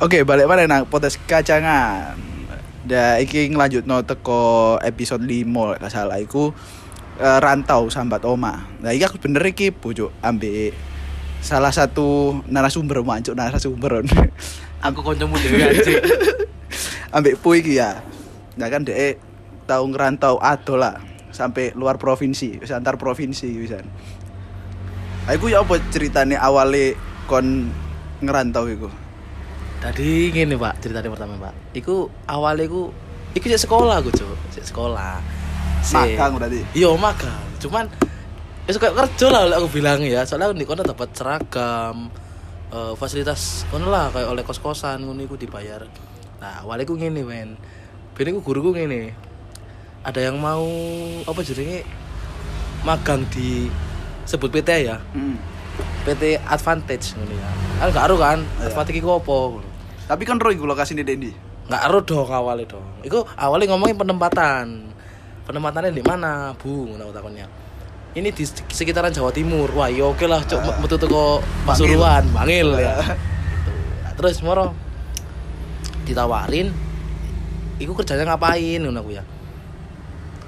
Oke, balik mana nang potes kacangan. Da iki nglanjutno teko episode 5 lek salah iku eh, rantau sambat oma. Nah, iki aku bener iki bojo ambek salah satu narasumber mancuk narasumber. Aku kancamu dhewe anjing. ambek Pu iki ya. Nah kan dhek tau ngerantau ado lah sampai luar provinsi, wis antar provinsi wisan. Aku ya apa ceritane awale kon ngerantau iku? Tadi gini pak ceritanya pertama pak. Iku awalnya iku, iku cek sekolah aku cok, cek sekolah. Si- Magang berarti. Iya magang. Cuman ya kayak kerja lah oleh aku bilang ya. Soalnya di kono dapat seragam, eh, fasilitas kono lah kayak oleh kos kosan ngono iku dibayar. Nah awalnya aku gini men. Bini aku guruku gini. Ada yang mau apa jadinya magang di sebut PT ya. Hmm. PT Advantage ngono ya. Kan gak kan, Iya. Advantage iku apa? Tapi kan roh iku lokasine Dendi. Nggak aru dong awalnya dong. Iku awalnya ngomongin penempatan. Penempatannya di mana, Bu? Ngono takonnya. Ini di sekitaran Jawa Timur. Wah, ya oke lah, cok Ah. metu teko Pasuruan, Bangil ya. Gitu. Nah, terus moro ditawarin iku kerjanya ngapain ngono aku ya.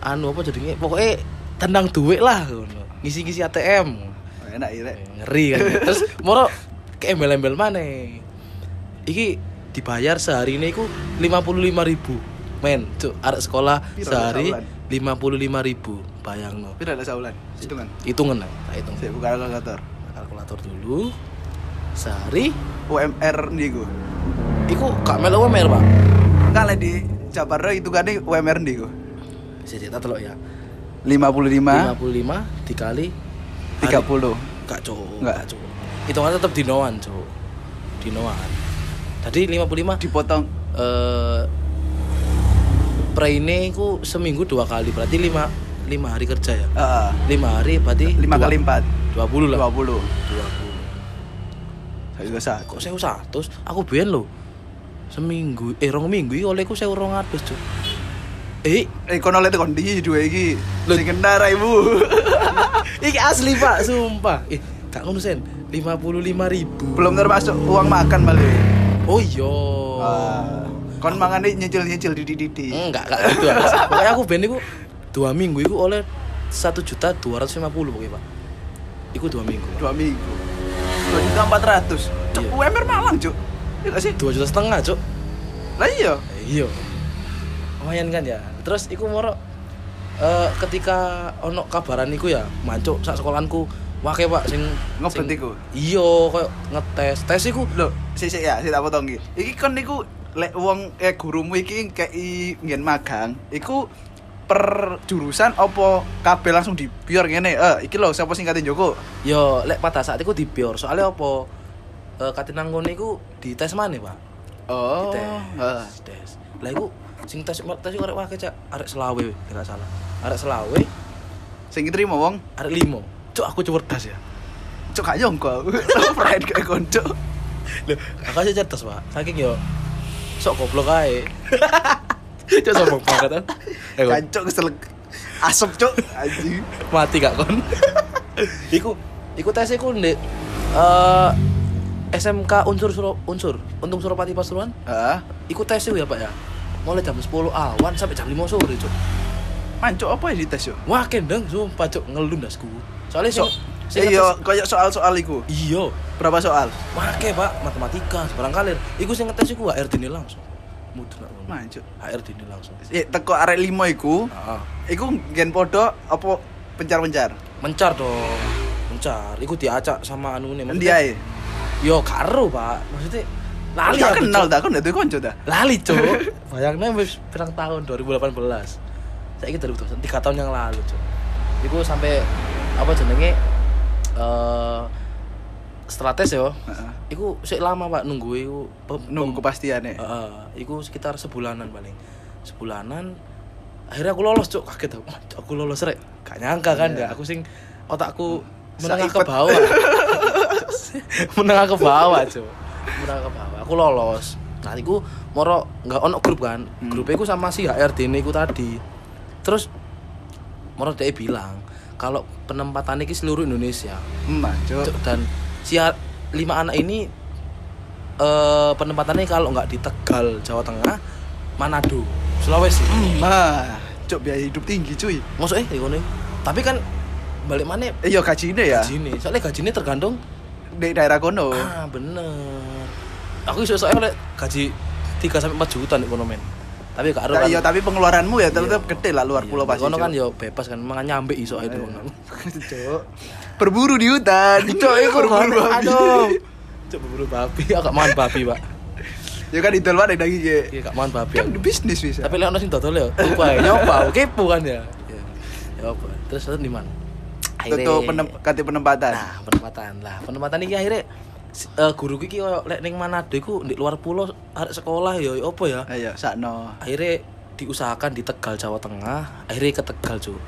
Anu apa jadinya pokoknya tendang duit lah ngono. Ngisi-ngisi ATM. Enak ya, ngeri kan terus moro ke embel-embel mana iki dibayar sehari ini ku lima puluh lima ribu men cuk arek sekolah Piro sehari lima puluh lima ribu bayang no Pira ada saulan? Hitungan. hitungan lah tak hitung Saya buka kalkulator. kalkulator dulu sehari UMR nih gue. iku gak melu UMR pak Enggak lah di Jabar itu kan UMR nih gue. bisa cerita telok ya 55 lima puluh lima dikali 30. gak cuk Nggak. gak cuk hitungannya tetap dinoan cuk dinoan tadi lima puluh lima? Dipotong. Eh pre-ini ku seminggu dua kali berarti lima lima hari kerja ya? Heeh. lima hari berarti 5 dua- kali 4 dua puluh lah. 20. dua puluh. Saya juga kok saya satu aku biyen lo seminggu eh rong minggu iki olehku saya rong atus cuy eh. Eh kono lihat kondi dua iki. Loh. Sing kendara ibu. iki asli pak sumpah. Eh gak ngono sen. Lima puluh lima ribu. Belum termasuk uang makan balik. Oh iya Ah. Kon mangane nyicil-nyicil di di di. enggak enggak gitu pokoknya aku ben iku dua minggu iku oleh satu juta dua ratus lima puluh pokoknya pak iku dua minggu Dua minggu. Dua juta empat ratus. Cuk, Iya. UMR Malang cuk. Iya sih? dua juta setengah cuk Lah iya. iya lumayan kan ya terus iku moro eh, ketika ono kabaran iku ya mancuk sak sekolahanku wake pak sing Ngebet sing- iku? iya koyo ngetes tes iku Loh, sik sik ya, sik tak potong iki. Iki kon niku lek wong eh gurumu iki kei nggen magang, iku per jurusan opo kabeh langsung di biar ngene. Eh, iki lho sapa sing kate Joko? yo lek pada saat iku di bior soalnya apa eh, katinang ngono iku di tes mana pak Oh. di heeh. tes tes lah iku sing tes tes arek wake cak arek selawe tidak salah arek selawe Sing diterima wong, arek limo cuk aku cerdas ya cok gak nyongko. Pride kayak konco. Loh, aku aja cerdas, Pak. Saking yo sok goblok ae. Cok sombong banget kan. Eh. Kancok kesel asep cok anjing. mati gak kon? iku iku tes iku ndek eh SMK unsur Suro, unsur untung Suropati Pasuruan Heeh. iku tes ya Pak ya mulai jam 10 awan sampai jam 5 sore cuk Mancok apa ya di tes yo? wah kendeng sumpah cuk ngelundasku soalnya So, sing sing iya, koyo soal-soal iku. iya. Berapa soal? Wake pak, matematika, sebarang kalir. Iku sing ngetes iku HRD ini langsung. Mudun aku. Mancok. HRD ini langsung. Eh, teko arek limo iku, Heeh. iku gen podo apa pencar-pencar? mencar dong. Mencar. Iku diacak sama anu Endi ae? yo karo pak. Maksudnya lali aku, kenal dah, aku ndak duwe konco dah. lali cok bayangnya wis pirang tahun 2018 saya ini 2019 tiga tahun yang lalu cok iku sampai apa jenenge eh setelah tes yo. Heeh. iku sik lama pak nunggu iku Nunggu kepastian ya. Heeh, iku sekitar sebulanan paling. Sebulanan akhirnya aku lolos cok kaget aku "Wah, Cuk, aku lolos rek. Gak nyangka kan ya aku sing otakku menengah ke bawah. Menengah ke bawah cok menengah ke bawah. Aku lolos. Nah iku moro nggak ono grup kan. Hmm. grupnya iku sama si HRD ini iku tadi. Terus moro dia bilang kalau penempatan ini seluruh Indonesia. Cuk, dan si lima anak ini eh penempatannya kalau nggak di Tegal Jawa Tengah Manado Sulawesi Mah, cuk biaya hidup tinggi cuy. maksudnya ngono tapi kan balik mana Iya gajine ya. gaji soalnya gajinya tergantung Di daerah kono. ah bener aku iso soalnya gaji 3 sampai 4 juta nih kono men tapi gak kan iya, tapi pengeluaranmu ya tetap Iya. gede lah luar Iya, pulau pasti. kono kan yo bebas kan mangan nyambe iso ae doang Cuk. Berburu di hutan. Cok, berburu babi. Aduh. Cok berburu babi, agak mangan babi, Pak. Ya kan idol mana lagi ya. Iya, gak mangan babi. Kan bisnis bisa. Tapi lek ono sing dodol ya, lupa ya. Nyoba, kepo kan ya. Iya. Ya apa? Terus di mana? Untuk penem, penempatan. Nah, penempatan. Lah, penempatan iki akhirnya eh, guru iki koyo lek ning Manado iku di luar pulau arek sekolah ya ya apa ya? Ayo, sakno. Akhirnya diusahakan di Tegal Jawa Tengah, akhirnya ke Tegal, Cuk.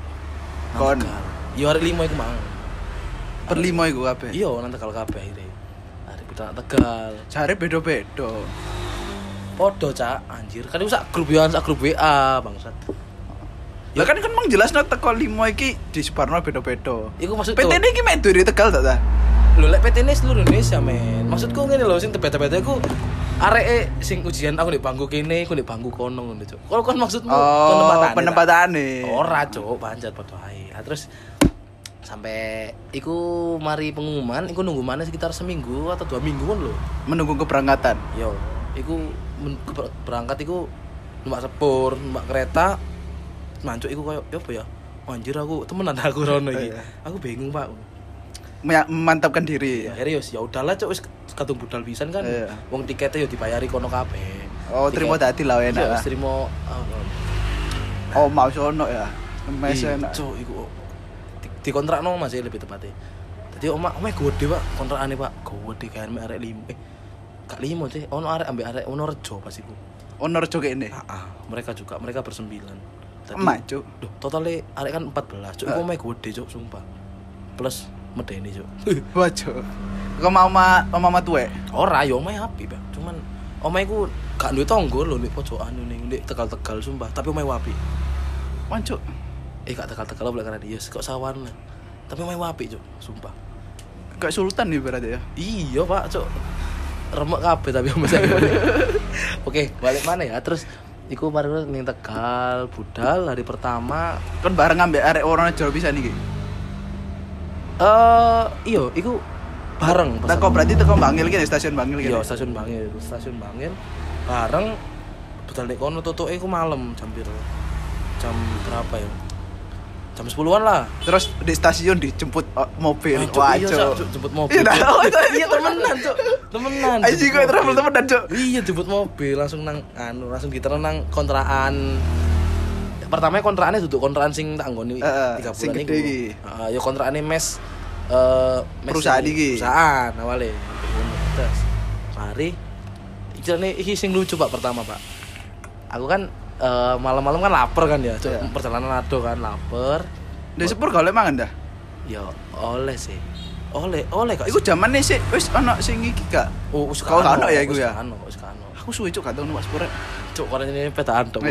Kon. Tegal. Ya hari lima iku mang. Per lima iku kabeh. Iya, nang Tegal kabeh akhirnya. Hari kita Tegal. Jare beda-beda. Podo cak, anjir. Kan iku sak grup ya, sak grup WA, bangsat. Lah kan kan mang jelas no teko limo iki di Suparno beda-beda. Iku maksud PT ini iki mek Tegal tak ta? Lho lek PT ini seluruh Indonesia, men. Maksudku ngene lho sing tebet-tebet iku areke sing ujian aku di bangku kene, aku di bangku kono ngono, Cuk. Kalau kan maksudmu Oh, penempatane. tak? Ora, Cuk, panjat padha ae. Terus sampai iku mari pengumuman, iku nunggu mana sekitar seminggu atau dua mingguan lho. Menunggu keberangkatan. Yo, iku men- berangkat iku numpak sepur, numpak kereta. Mancuk iku koyo yo apa ya? Anjir aku temenan aku rono iki. Iya. Aku bingung, Pak. Me- Memantapkan diri. Ya yos ya udahlah cok wis kadung budal pisan kan. Iya. Wong tiketnya yo dibayari kono kabeh. Oh, terima dadi lah enak. Iya, terima ah, Oh, mau sono ya. Mes Iya, enak. Cok, iku di, di kontrakno Mas ya lebih tepatnya. Jadi oma oma gede Pak, kontrakane Pak. Gede kan mek arek limo. Eh, gak limo sih. Ono arek ambek arek ono rejo pas iku. Ono rejo kene. Ah, ah, mereka juga, mereka bersembilan. Tadi- Emak, Cuk. Duh, totalnya arek kan 14, Cuk. Iku Ah. omah gede, Cuk, sumpah. Plus medeni, Cuk. Cuk. Kok mau ma mama tuwe? Ora yo omahe api, Pak. Cuman omahe ku gak duwe tangga lho nek pojokan ning nek Tegal-Tegal sumpah, tapi omahe api. Wancuk. Eh gak Tegal-Tegal boleh karena dia kok sawan. Tapi omahe api, Cuk, sumpah. Kayak sultan nih berarti ya. Iya, Pak, Cuk. Remek kabeh tapi omah saya. Oke, balik mana ya? Terus iku mari ning Tegal, budal hari pertama Kan bareng ambek arek orang Jawa bisa nih. Ki. eh iya, iku bareng Teko berarti teko Bangil ki stasiun Bangil ki. Iya, stasiun Bangil, stasiun Bangil. Bareng budal nek kono tutuke iku malam jam piro? Jam berapa ya? Jam 10-an lah. Terus di stasiun dijemput oh, mobil. Cuk, Wah, iya, Cuk, jemput mobil. Iya. Oh, Iya, temenan, Cuk. Temenan. Jemput gue travel temenan, Cuk. Iya, jemput mobil langsung nang anu, langsung ditereng nang kontrakan. Pertama kontrakannya duduk kontrakan sing tak nggoni Heeh, 3 bulan sing iku. gede iki. Heeh, ya kontrakannya mes eh mes Perusahaan iki. Perusahaan awalnya. Terus mari iki nih iki sing lucu Pak pertama, Pak. Aku kan eh, malam-malam kan lapar kan ya. Iya. perjalanan ado kan lapar. Di sepur gak oleh mangan dah. Ya oleh sih. Oleh, oleh kak. Iku zaman nih sih, wis ono sing iki gak. Oh, wis Kau ya iku ya? Kano, wis kano. Aku suwe cuk gak tau numpak sepur. Cuk, kono ini petaan tok,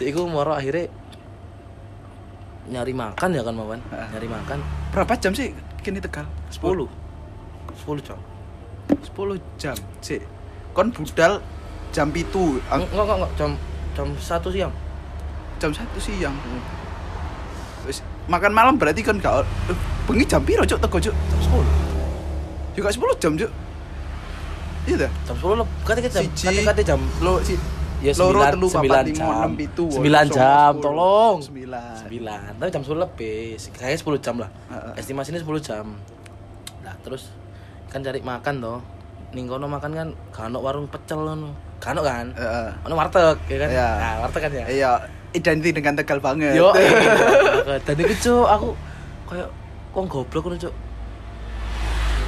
Cuk, iku moro akhirnya nyari makan ya kan, Mawan. Nyari makan Berapa jam sih kini Tegal? 10. 10 jam. 10 jam. Sik. Kon budal jam ang- Enggak, enggak, enggak, jam jam 1 siang. jam satu siang. Wis makan malam berarti kan gak eh, bengi jam piro cuk teko cuk? Jam 10. Juga 10 jam cuk. Iya dah. Jam 10 lebih. Kate jam kate kate jam Lo si ya loro, 9 telu, papat, 9 lima, jam. 9 jam, tolong. 9. 9 tapi jam 10 lebih kayaknya 10 jam lah Heeh. estimasi ini 10 jam nah terus kan cari makan toh ning kono makan kan kano warung pecel kano kan Heeh. ono warteg ya kan Iya. nah warteg kan ya Iya, identik dengan Tegal banget. yo iya. dan itu cuk aku kayak kok goblok ngono cuk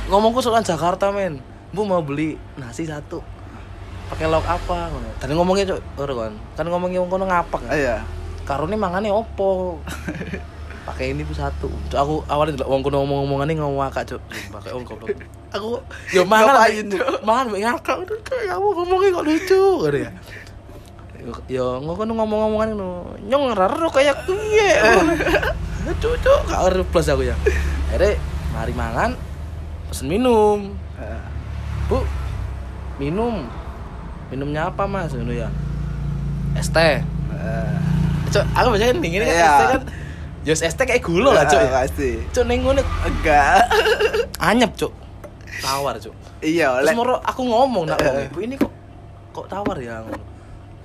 ngomongku soal Jakarta men bu mau beli nasi satu pakai lauk apa ngono. Dan ngomongnya ora kan. Kan ngomongnya wong kono ngapak. Kan Iya. karone mangane opo? Pakai ini bu satu. Cuk, aku awalnya delok wong kono ngomong-ngomongan ngomong ngakak cuk. Pakai wong goblok. Aku yo mangan mangan mbek ngakak kayak kamu ngomongnya kok lucu gitu ya. Yo ngono ngomong-ngomongan ngono nyong raro kayak piye? Cuk. Gak ngerti plus aku ya. Akhirnya mari mangan pesen minum. Heeh. bu minum minumnya apa mas? Ngono ya. Es teh. Eh, cok aku biasanya ini kan Iya. es teh kan. Yos es teh kayak gula lah cok eh, ya pasti. Cok neng ngono enggak. Anyep cok tawar cok iya terus oleh moro aku ngomong nak Eh. ibu ini kok kok tawar ya?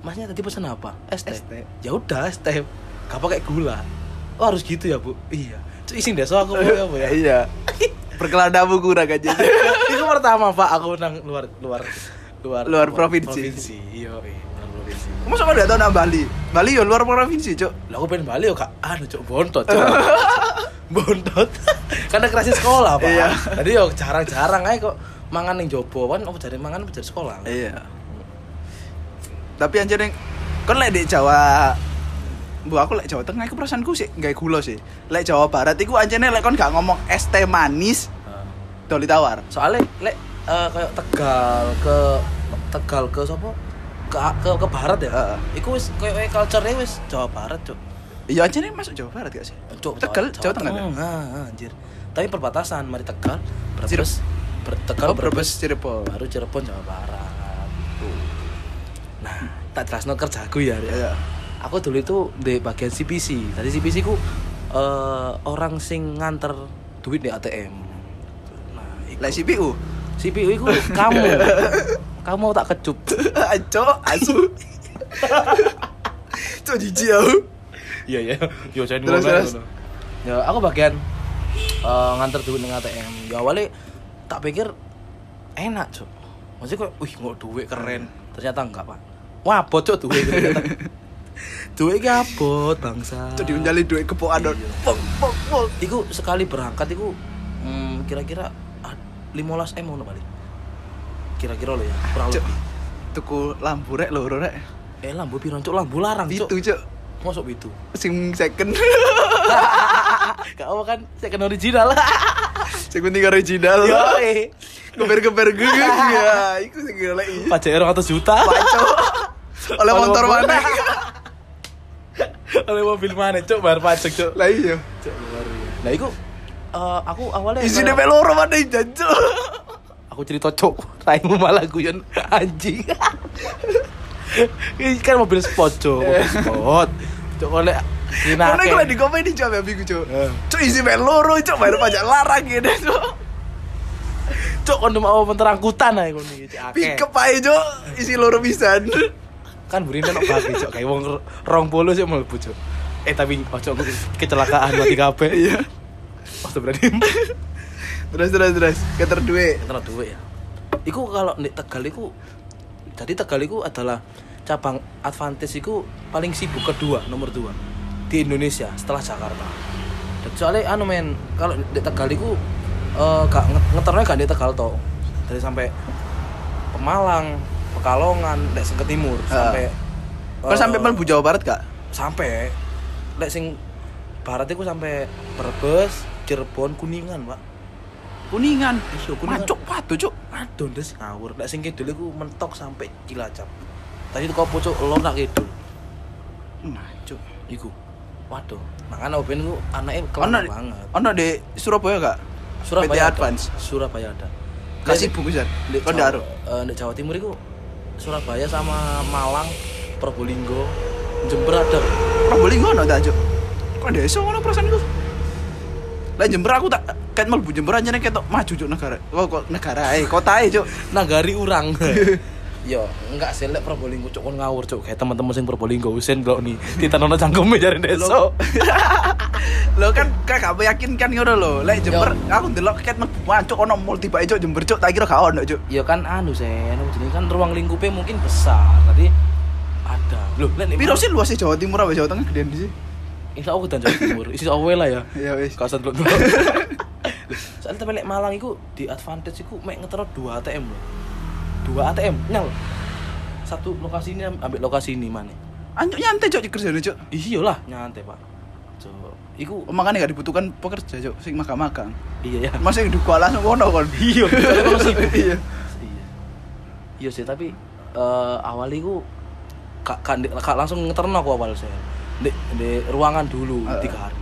Masnya tadi pesan apa? Es teh. Ya udah es teh. Gak pakai gula. Oh harus gitu ya bu? Iya. Cok ising deso aku mau apa ya. Iya. Perkeladamu kurang aja itu pertama pak aku nang luar luar luar Luar apa? provinsi. iya luar provinsi Masa kau udah tau nang Bali? Bali ya luar provinsi, Cok. lah aku pengen balik yo kak anu cok bontot cok bontot karena kerasnya sekolah pak Iya. jadi yo jarang-jarang aja kok mangan yang jopo kan apa cari mangan apa sekolah Iya. Tapi anjir kon lek di Jawa Bu aku lek Jawa Tengah iku perasaanku sih gawe gula sih. Lek Jawa Barat iku anjene lek kon gak ngomong es teh manis doli tawar. soalnya lek eh, kayak tegal ke tegal ke sopo ke ke, ke barat ya Heeh. iku wis kayak culture-nya wis Jawa Barat cok Iya anjene masuk Jawa Barat gak sih? Cuk, Tegal, Jawa Tengah, kan? Ah, anjir. Tapi perbatasan, mari Tegal, Brebes, Ber Tegal, Oh, Brebes Cirebon. baru Cirebon Jawa Barat. Nah, tak jelasno kerjaku ya. Iya. Aku dulu itu di bagian CPC. Tadi CPC ku eh, orang sing nganter duit di ATM. Nah, iku. Lek CPU. CPU itu kamu. kamu tak kecup. Cok, asu. Cok jijik aku. Iya iya. Yo saya Terus, terus. Ya aku bagian eh, nganter duit dengan ATM. Ya awalnya tak pikir enak cok. Maksudnya kok, wih nggak duit keren. Ternyata enggak pak. Wah bocok duit ternyata. duit ki abot bangsa. Cok diunjali duit kepokan. Iya. Iku sekali berangkat iku hmm, kira-kira ah, 15 m ngono balik. Kira-kira lo ya, kurang lebih. Tuku lampu rek loro rek. Eh lampu piro cok, lampu larang cok. Itu, Cok. Masuk itu. Sing second. Apa kan, kan original. Sing penting original. Yoi. Geber-geber gege ya. Iku sing goleki. Pajak 200 juta. Paco. Oleh motor mana? Oleh mobil mana, Cuk, bayar pajak, Cuk. Lah iya. Cuk, luar. Nah, itu eh, aku awalnya kayak- mek loro mana jancuk. aku cerita cok raimu malah guyon anjing ini kan mobil sport cok mobil sport cok oleh gue lagi komen di jam ya minggu cok. Eh. Cok isi mek loro cok bayar pajak larang gitu cok. cok kon mau menterangkutan ae ngono iki cok akeh. Pikep ae cok isi loro pisan. kan burine nek bagi cok kayak wong sih mlebu cok eh tapi ojo aku kecelakaan mati kabeh Iya. Oh berarti Terus terus terus keter duit. Duit ya. Iku kalau di Tegal iku jadi Tegal iku adalah cabang advantage iku paling sibuk kedua nomor dua di Indonesia setelah Jakarta. Dan soalnya anu men kalau di Tegal iku eh gak nge- ngeternya gak di Tegal toh. Dari sampai Pemalang, Pekalongan, lek sing ke timur Ah. sampai Kau sampai Jawa Barat gak? sampai lek sing barat iku sampai Brebes, Cirebon, Kuningan, Pak. Kuningan. Iya, Kuningan. Kuningan. Cok patu cok. Aduh, des ngawur. Lek sing kidul iku mentok sampai Cilacap. Tadi kau pucuk lo nak kidul. Nah cok. Iku. Waduh, makanya Oben ku anaknya Ono kelar banget. ono di Surabaya gak? Surabaya PT ada. Advance. Surabaya ada. Kasih buku pisan. di ndaruh. eh, di Jawa Timur itu Surabaya sama Malang, Probolinggo, Jember ada. Probolinggo ono tak cok? Kok desa ngono perasaan iku? Lah Jember aku tak kan melbu Jember aja nih ketok maju cok negara. Oh kok negara eh kota eh cok. Nagari urang. Yo, enggak sih lek Probolinggo cuk kon ngawur cuk kayak teman-teman sing Probolinggo usen nih ditanono cangkeme jare deso. Lo kan kan gak meyakinkan ngono lho. Lek Jember aku ndelok ket melbu cok ono multi bae cok Jember cok tak kira gak ono cok. Ya kan anu sen, jadi kan ruang lingkupnya mungkin besar. Tadi ada. Loh, lek Piro sih luasnya Jawa Timur apa Jawa Tengah gedean di sih? Insya Allah dan Jawa Timur. Insya Allah lah ya. Ya wis. Kawasan dulu. Soalnya tapi Malang itu di advantage itu mek ngetero dua ATM loh. Dua ATM nyal. Satu lokasi ini ambil lokasi ini mana? Anjuk nyantai cok kerjane cok. Iya lah nyantai pak. So, iku makanya gak dibutuhkan pekerja cok sing magang-magang. iya ya. Yang duka langsung kono kon. Iya. Iya. Iya. Iya sih tapi eh awal iku kak, kak, kak langsung ngeterno aku awal saya. Di, di ruangan dulu Eh. tiga hari.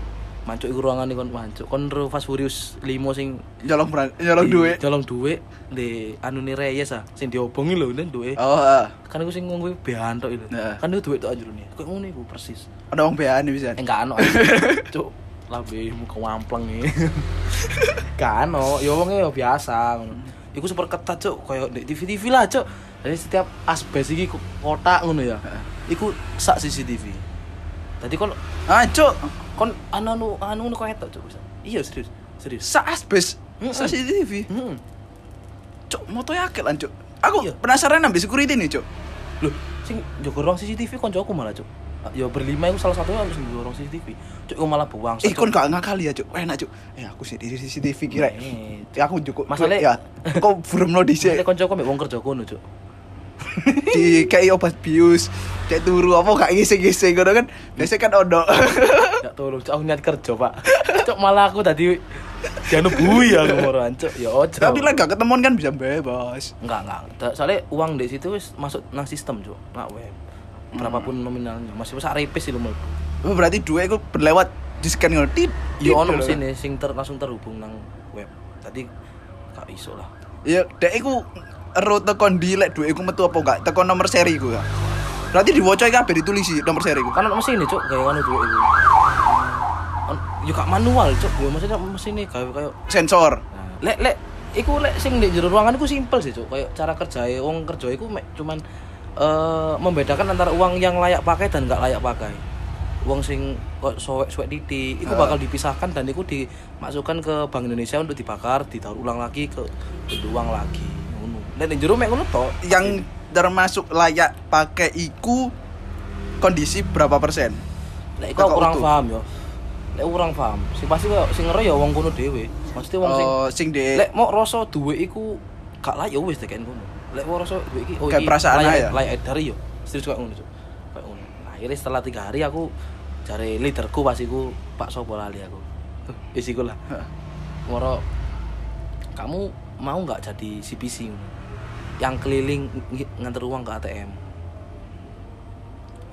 mancuk iku ruangan kon mancuk kon Fast Furious 5 sing Nyolong berang, nyolong duit. Colong duit di anu ni Reyes ah sing diobongi lho nen duit. Oh, heeh. Kan iku sing ngombe behan tok itu. Heeh. Kan itu duit tok anjur nih. Kok ngono iku persis. Ada wong bean bisa. Eh enggak ano. Cuk, lambe muka wampleng iki. Gak ano, ya wong ya biasa ngono. Iku super ketat cuk, koyo di TV-TV lah cuk. Jadi setiap asbes iki ko- kotak ngono ya. Iku sak CCTV. Tadi kon Ah, cuk. kon anu anu anu ngono kok etok cuk. Iya serius, serius. Sa asbes. Mm-mm. Sa CCTV. Hmm. Cuk, motonya akeh lan, cuk. Aku Iya. penasaran ambil security nih, cuk. Loh, sing jaga ruang CCTV koncoku malah, Cuk. Ya berlima itu salah satunya harus ruang CCTV. Cuk, iku malah buang. Eh, kon gak ngakali ya, cuk. Enak, cuk. Eh, aku sih di CCTV kira. Eh, aku cukup. Masalahnya- ya. Kok burem lo dhisik. Nek koncoku mbek wong kerja kono, Cuk. Di kayak obat bius cek turu apa gak ngisi-ngisi ngono kan biasanya kan ono Ya tolong, Cuk, aku niat kerja, Pak. Cuk, malah aku tadi janu bui aku moroan, Cuk. Ya ojo. tapi lah gak ketemuan kan bisa bebas enggak, enggak. Soalnya uang di situ wis masuk nang sistem, Cuk. Nak web. Berapapun nominalnya, masih bisa repis sih lu mau. Oh, berarti dua itu berlewat di scan ngono tit Ya ono ngono. mesin sing ter, langsung terhubung nang web. Tadi gak iso lah. ya dek iku ero tekan di lek duwe iku metu apa enggak? Tekan nomor seri iku ya. Berarti diwaca kabeh ditulisi nomor seri iku kan mesin cuk kayak anu duit itu On- yo gak manual cuk yo maksudnya mesin nih kayak kayak sensor. Lek lek iku lek sing di jero ruangan iku simpel sih cuk. Kayak cara kerja wong kerja iku cuman eh membedakan antara uang yang layak pakai dan gak layak pakai. Uang sing kok sowek sowek titik itu bakal dipisahkan dan itu dimasukkan ke Bank Indonesia untuk dibakar didaur ulang lagi ke untuk uang lagi ngono lek ning jero mek ngono tok yang termasuk layak pakai iku kondisi berapa persen Lek iku kurang utuh. paham yo. Lek aku kurang paham. Sing pasti kok sing ngero ya wong kono dhewe. Maksudnya wong sing oh sing di lek mau rasa duwe iku gak layak ya wis tekeken kono. Lek mau rasa duwe iki oh Kayak iki perasaan layak, aja. layak edar yo. Serius kok ngono. Kayak ngono. Nah, akhirnya setelah tiga hari aku cari leaderku pas iku Pak Sopo lali aku. Tuh, wis iku lah. Moro kamu mau nggak jadi CPC? Yang keliling ng- nganter uang ke ATM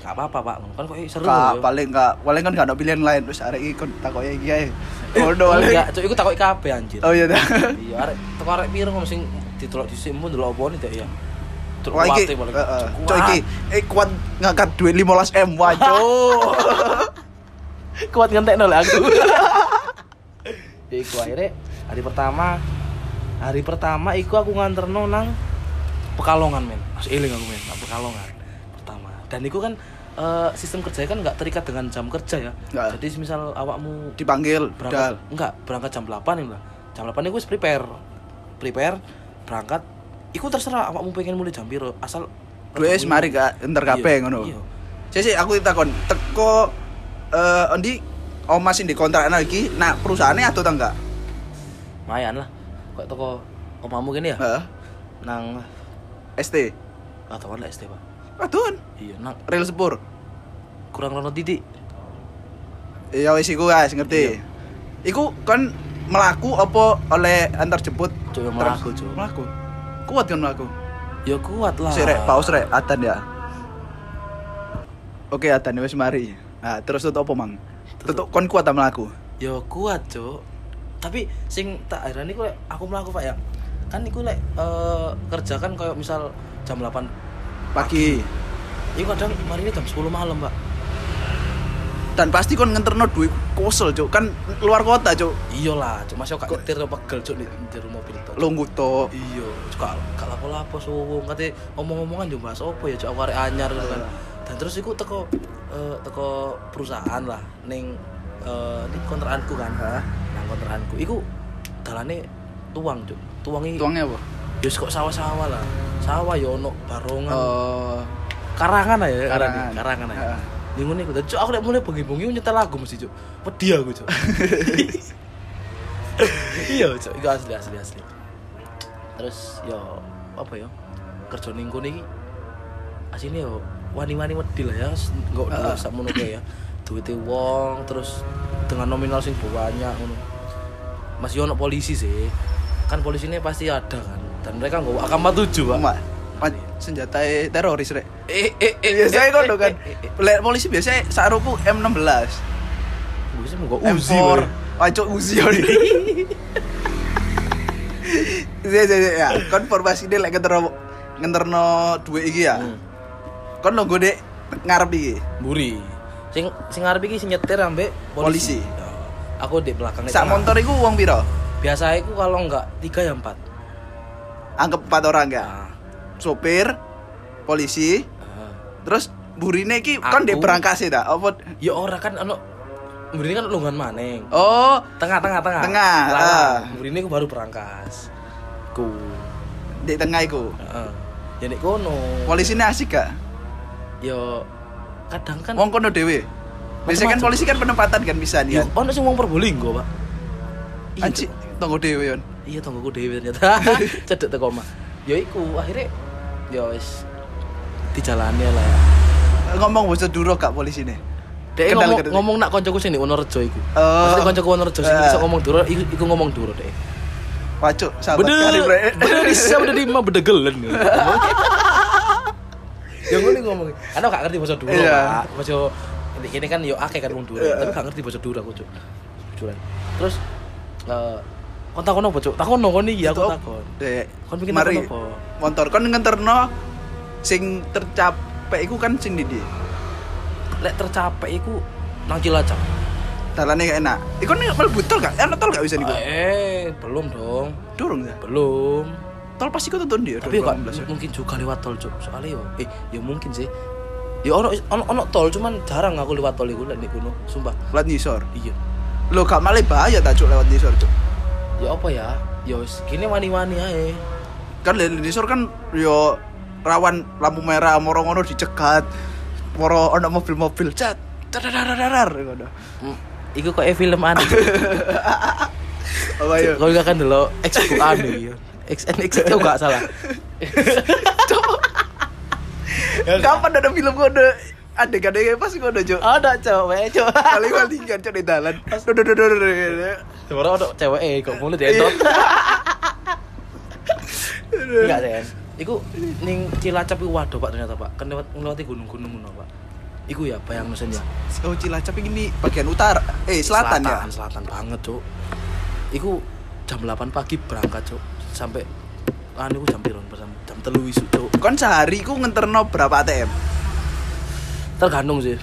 Gak apa-apa pak, kan kok seru Ka, ya. paling gak paling kan gak ada pilihan lain terus arek iki kon takoki iki ae Bodoh paling. Enggak, cuk iku takoki kabeh anjir. Oh iya dah. Iya, arek teko arek piro sing ditolak dhisik mun delok apa nih ya. Truk Wah iki. Cuk, Cok iki eh kuat ngangkat duit 15 M wah cok. kuat ngentekno lah aku. ya iku akhirnya hari pertama hari pertama iku aku nganterno nang Pekalongan men. Mas eling aku men, nang Pekalongan pertama. Dan iku kan eh, sistem kerja kan nggak terikat dengan jam kerja ya. Nggak. Jadi misal awakmu Dipanggil berangkat budal. enggak berangkat jam 8 ini lah jam 8 itu prepare prepare berangkat iku terserah awakmu pengen mulai jam piro asal wis mari gak enter kabeh Iya, ngono. iya. Sik aku takon teko eh endi Oma sing dikontrak lagi, nah perusahaannya atau enggak? lumayan lah kok toko omamu gini ya Heeh. nang ST. atau lah ST pak Adun, iya nang rel sepur. kurang rono titik Ya wis iku guys, ngerti. Iku kan melaku apa oleh antar jemput? Terus- melaku, Cuk. Melaku. Kuat kan melaku. ya kuat lah Si rek, paus rek, atan ya. Oke, atan wis mari. Nah, terus tutup apa mang? Tutup kon kuat ta melaku. ya kuat cuk tapi sing tak heran iku aku melaku pak ya kan iku lek eh, kerja kan kayak misal jam 8 Pagi. Iku kadang mari ini jam 10 malam, Pak. Dan pasti kon ngenterno duit kosel, Cuk. Kan luar kota, Cuk. Iyalah, cuma masih gak nyetir apa pegel cuk di rumah mobil tok. Lungguh to. Iya, cuk gak lapo-lapo suwung. Kate omong-omongan yo bahas opo ya cuk aku arek anyar gitu kan. Dan terus iku teko eh, teko perusahaan lah ning eh di kontrakanku kan. Nang kontrakanku iku dalane tuang cuk. Tuangi Tuangnya apa? yo kok sawah-sawah lah. Sawah yo ono barongan. Oh, karangan aja, Karangan. karangan, karangan aja. Bingung nih, cuk aku lek mulai bengi-bengi nyetel lagu mesti cuk. Wedi aku cuk. iya cuk, itu asli asli asli. Terus yo apa ya? Kerja ning kono iki asine yo wani-wani wedi lah ya, enggak dulu Heeh. sakmono ya. Duite wong terus dengan nominal sing banyak ngono. Masih ono polisi sih. Kan polisinya pasti ada kan. Dan mereka nggak akan tujuh, Pak. Mak, senjata teroris, Rek. Eh, eh, eh, Biasanya eh, kan eh, kan. eh, eh, eh. Polisi biasanya saruku M16. Bisa mau Uzi. M4. woy. Wacuk Uzi ya. Iya iya ya. Kon formasi ini lek ngenterno ngenterno duit iki ya. Hmm. Kon lo gede ngarep iki. Buri. Sing sing ngarep iki sing nyetir ambek Polisi. polisi. Ya. Aku di belakang Sak motor iku uang piro? Biasa aku kalau enggak tiga ya empat. Anggap empat orang ya. Nah, Sopir, polisi, ah. terus burine iki kon di Aku. berangkas ta? Apa ya ora kan ono Mburi kan lungguhan maneng. Oh, Tengah tengah tengah. Tengah, ah. Lah, Mburi ini aku baru berangkas. Ku. di tengah iku. Heeh. Ya nek kono. Polisine asik gak? Yo kadang kan Wong kono dhewe. Biasanya kan polisi kan penempatan kan bisa dia. ono sing wong Probolinggo, Pak. Iya, Anci, Cuk. tunggu dhewe yon. Iya tonggoku dhewe ternyata. Cedek teko omah. Ya iku akhirnya ya wis dijalani lah ya. Ngomong bocah duro gak polisine. Dek Kendal, ngomong, kendal. ngomong nak koncoku sing di Wonorejo iku. Oh. Maksudnya koncoku Wonorejo sing Eh. bisa ngomong duro iku, iku ngomong duro deh. Wacuk, sahabat Bede, kali bre. bede bisa bede lima bede gelen. Yang ngono ngomong. Ana gak ngerti bahasa duro, Iya. Pak. Bahasa ini, kan yo akeh kan wong duro, Iya. tapi gak ngerti bahasa duro aku, Cuk. Jujuran. Terus eh kon takon apa, Cuk? Takon kon iki aku takon. Dek, Kon bikin mari apa? motor kon ngenterno sing tercapek iku kan sing di Lek tercapek iku nang Cilacap. Dalane gak enak. Iku nih mlebu tol gak? Ana tol gak bisa niku? Eh, belum dong. Durung ya. Belum. Tol pasti kok tonton dia. Tapi kok 2018 ya. mungkin juga lewat tol, Cuk. Soalnya yo eh ya mungkin sih. Ya ono ono ono tol cuman jarang aku lewat tol iku lek nek kono, sumpah. Lewat nisor. Iya. Lo gak malah bahaya tak cuk lewat nisor cuk. Ya apa ya? Ya wis kini wani-wani ae. Kan lewat nisor kan yo rawan lampu merah moro ngono dicegat. Moro ono mobil-mobil cat. Dadadadadar ngono. Hmm, Iku kok e film aneh. Apa yo? Kau gak kan dulu X ku aneh ya. X N X itu gak salah. Kapan ada film kode adegan-adegan pas kode cuk. Ada cewek, cewek. Kali kali kan cuk di dalan. Sebenarnya ada cewek eh kok mulut ya entot. Enggak, Sen. Iku ning Cilacap iku waduh Pak ternyata Pak. Kan lewat ngelewati gunung-gunung ngono Pak. Iku ya bayang sen ya. Oh Cilacap ini bagian utara. Eh selatan, ya. Selatan banget, Cuk. Iku jam 8 pagi berangkat, Cuk. Sampai anu iku jam piro? Jam 3 isuk, Cuk. Kon sehari ku ngenterno berapa ATM? Tergantung sih.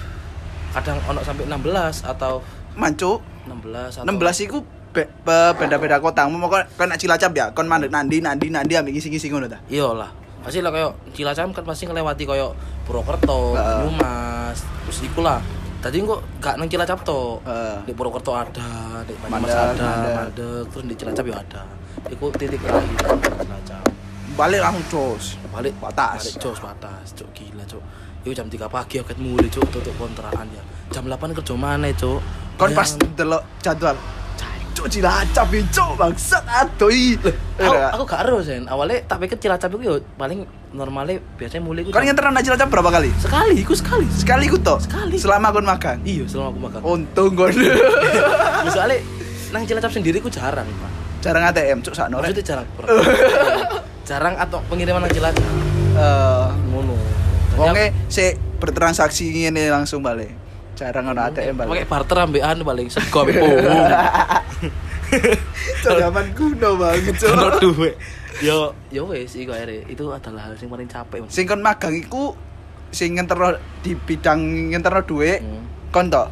Kadang ono sampai 16 atau Mancu 16 atau 16 iku be- be- beda-beda kota. Mau kon kon nak Cilacap ya, kon mandek nandi nandi nandi ambek ngisi-ngisi ngono ta. Iyalah. Pasti lah kayak Cilacap kan pasti ngelewati kayak Purwokerto. Banyumas, terus iku lah. Tadi kok gak nang Cilacap to. Heeh. Di Purwokerto ada, di Banyumas ada, mandek. Mandek, terus di Cilacap ya ada. Iku titik terakhir Cilacap. Balik langsung jos. Balik Batas. Balik jos batas, cok gila, cok. Iku jam 3 pagi aku mulai cok tutup kontrakan ya. Jam 8 kerja mana, cok? Kon pas delok jadwal. Cuk Cilacap cuk bangsat adoi. aku, aku gak ero sen awalnya tak pikir cilacap itu ya paling normalnya biasanya mulai Kon ngenterno nak Cilacap berapa kali? sekali iku sekali Sekali ku tok. Sekali. Selama kon makan. iya selama aku makan Untung kon. soalnya nang cilacap sendiri ku jarang pak Jarang ATM cuk sakno. maksudnya jarang jarang atau pengiriman nang cilacap Eh, ngono wonge sik bertransaksi ngene langsung balik. Jarang ono ATM pakai balik. barter ambekan paling sego ambek pohon zaman kuno banget cuk. ono duit yo yo wes iku akhirnya itu adalah hal yang paling capek. Sing kon magang iku sing ngenterno di bidang ngenterno dhuwit Hmm. kon tok.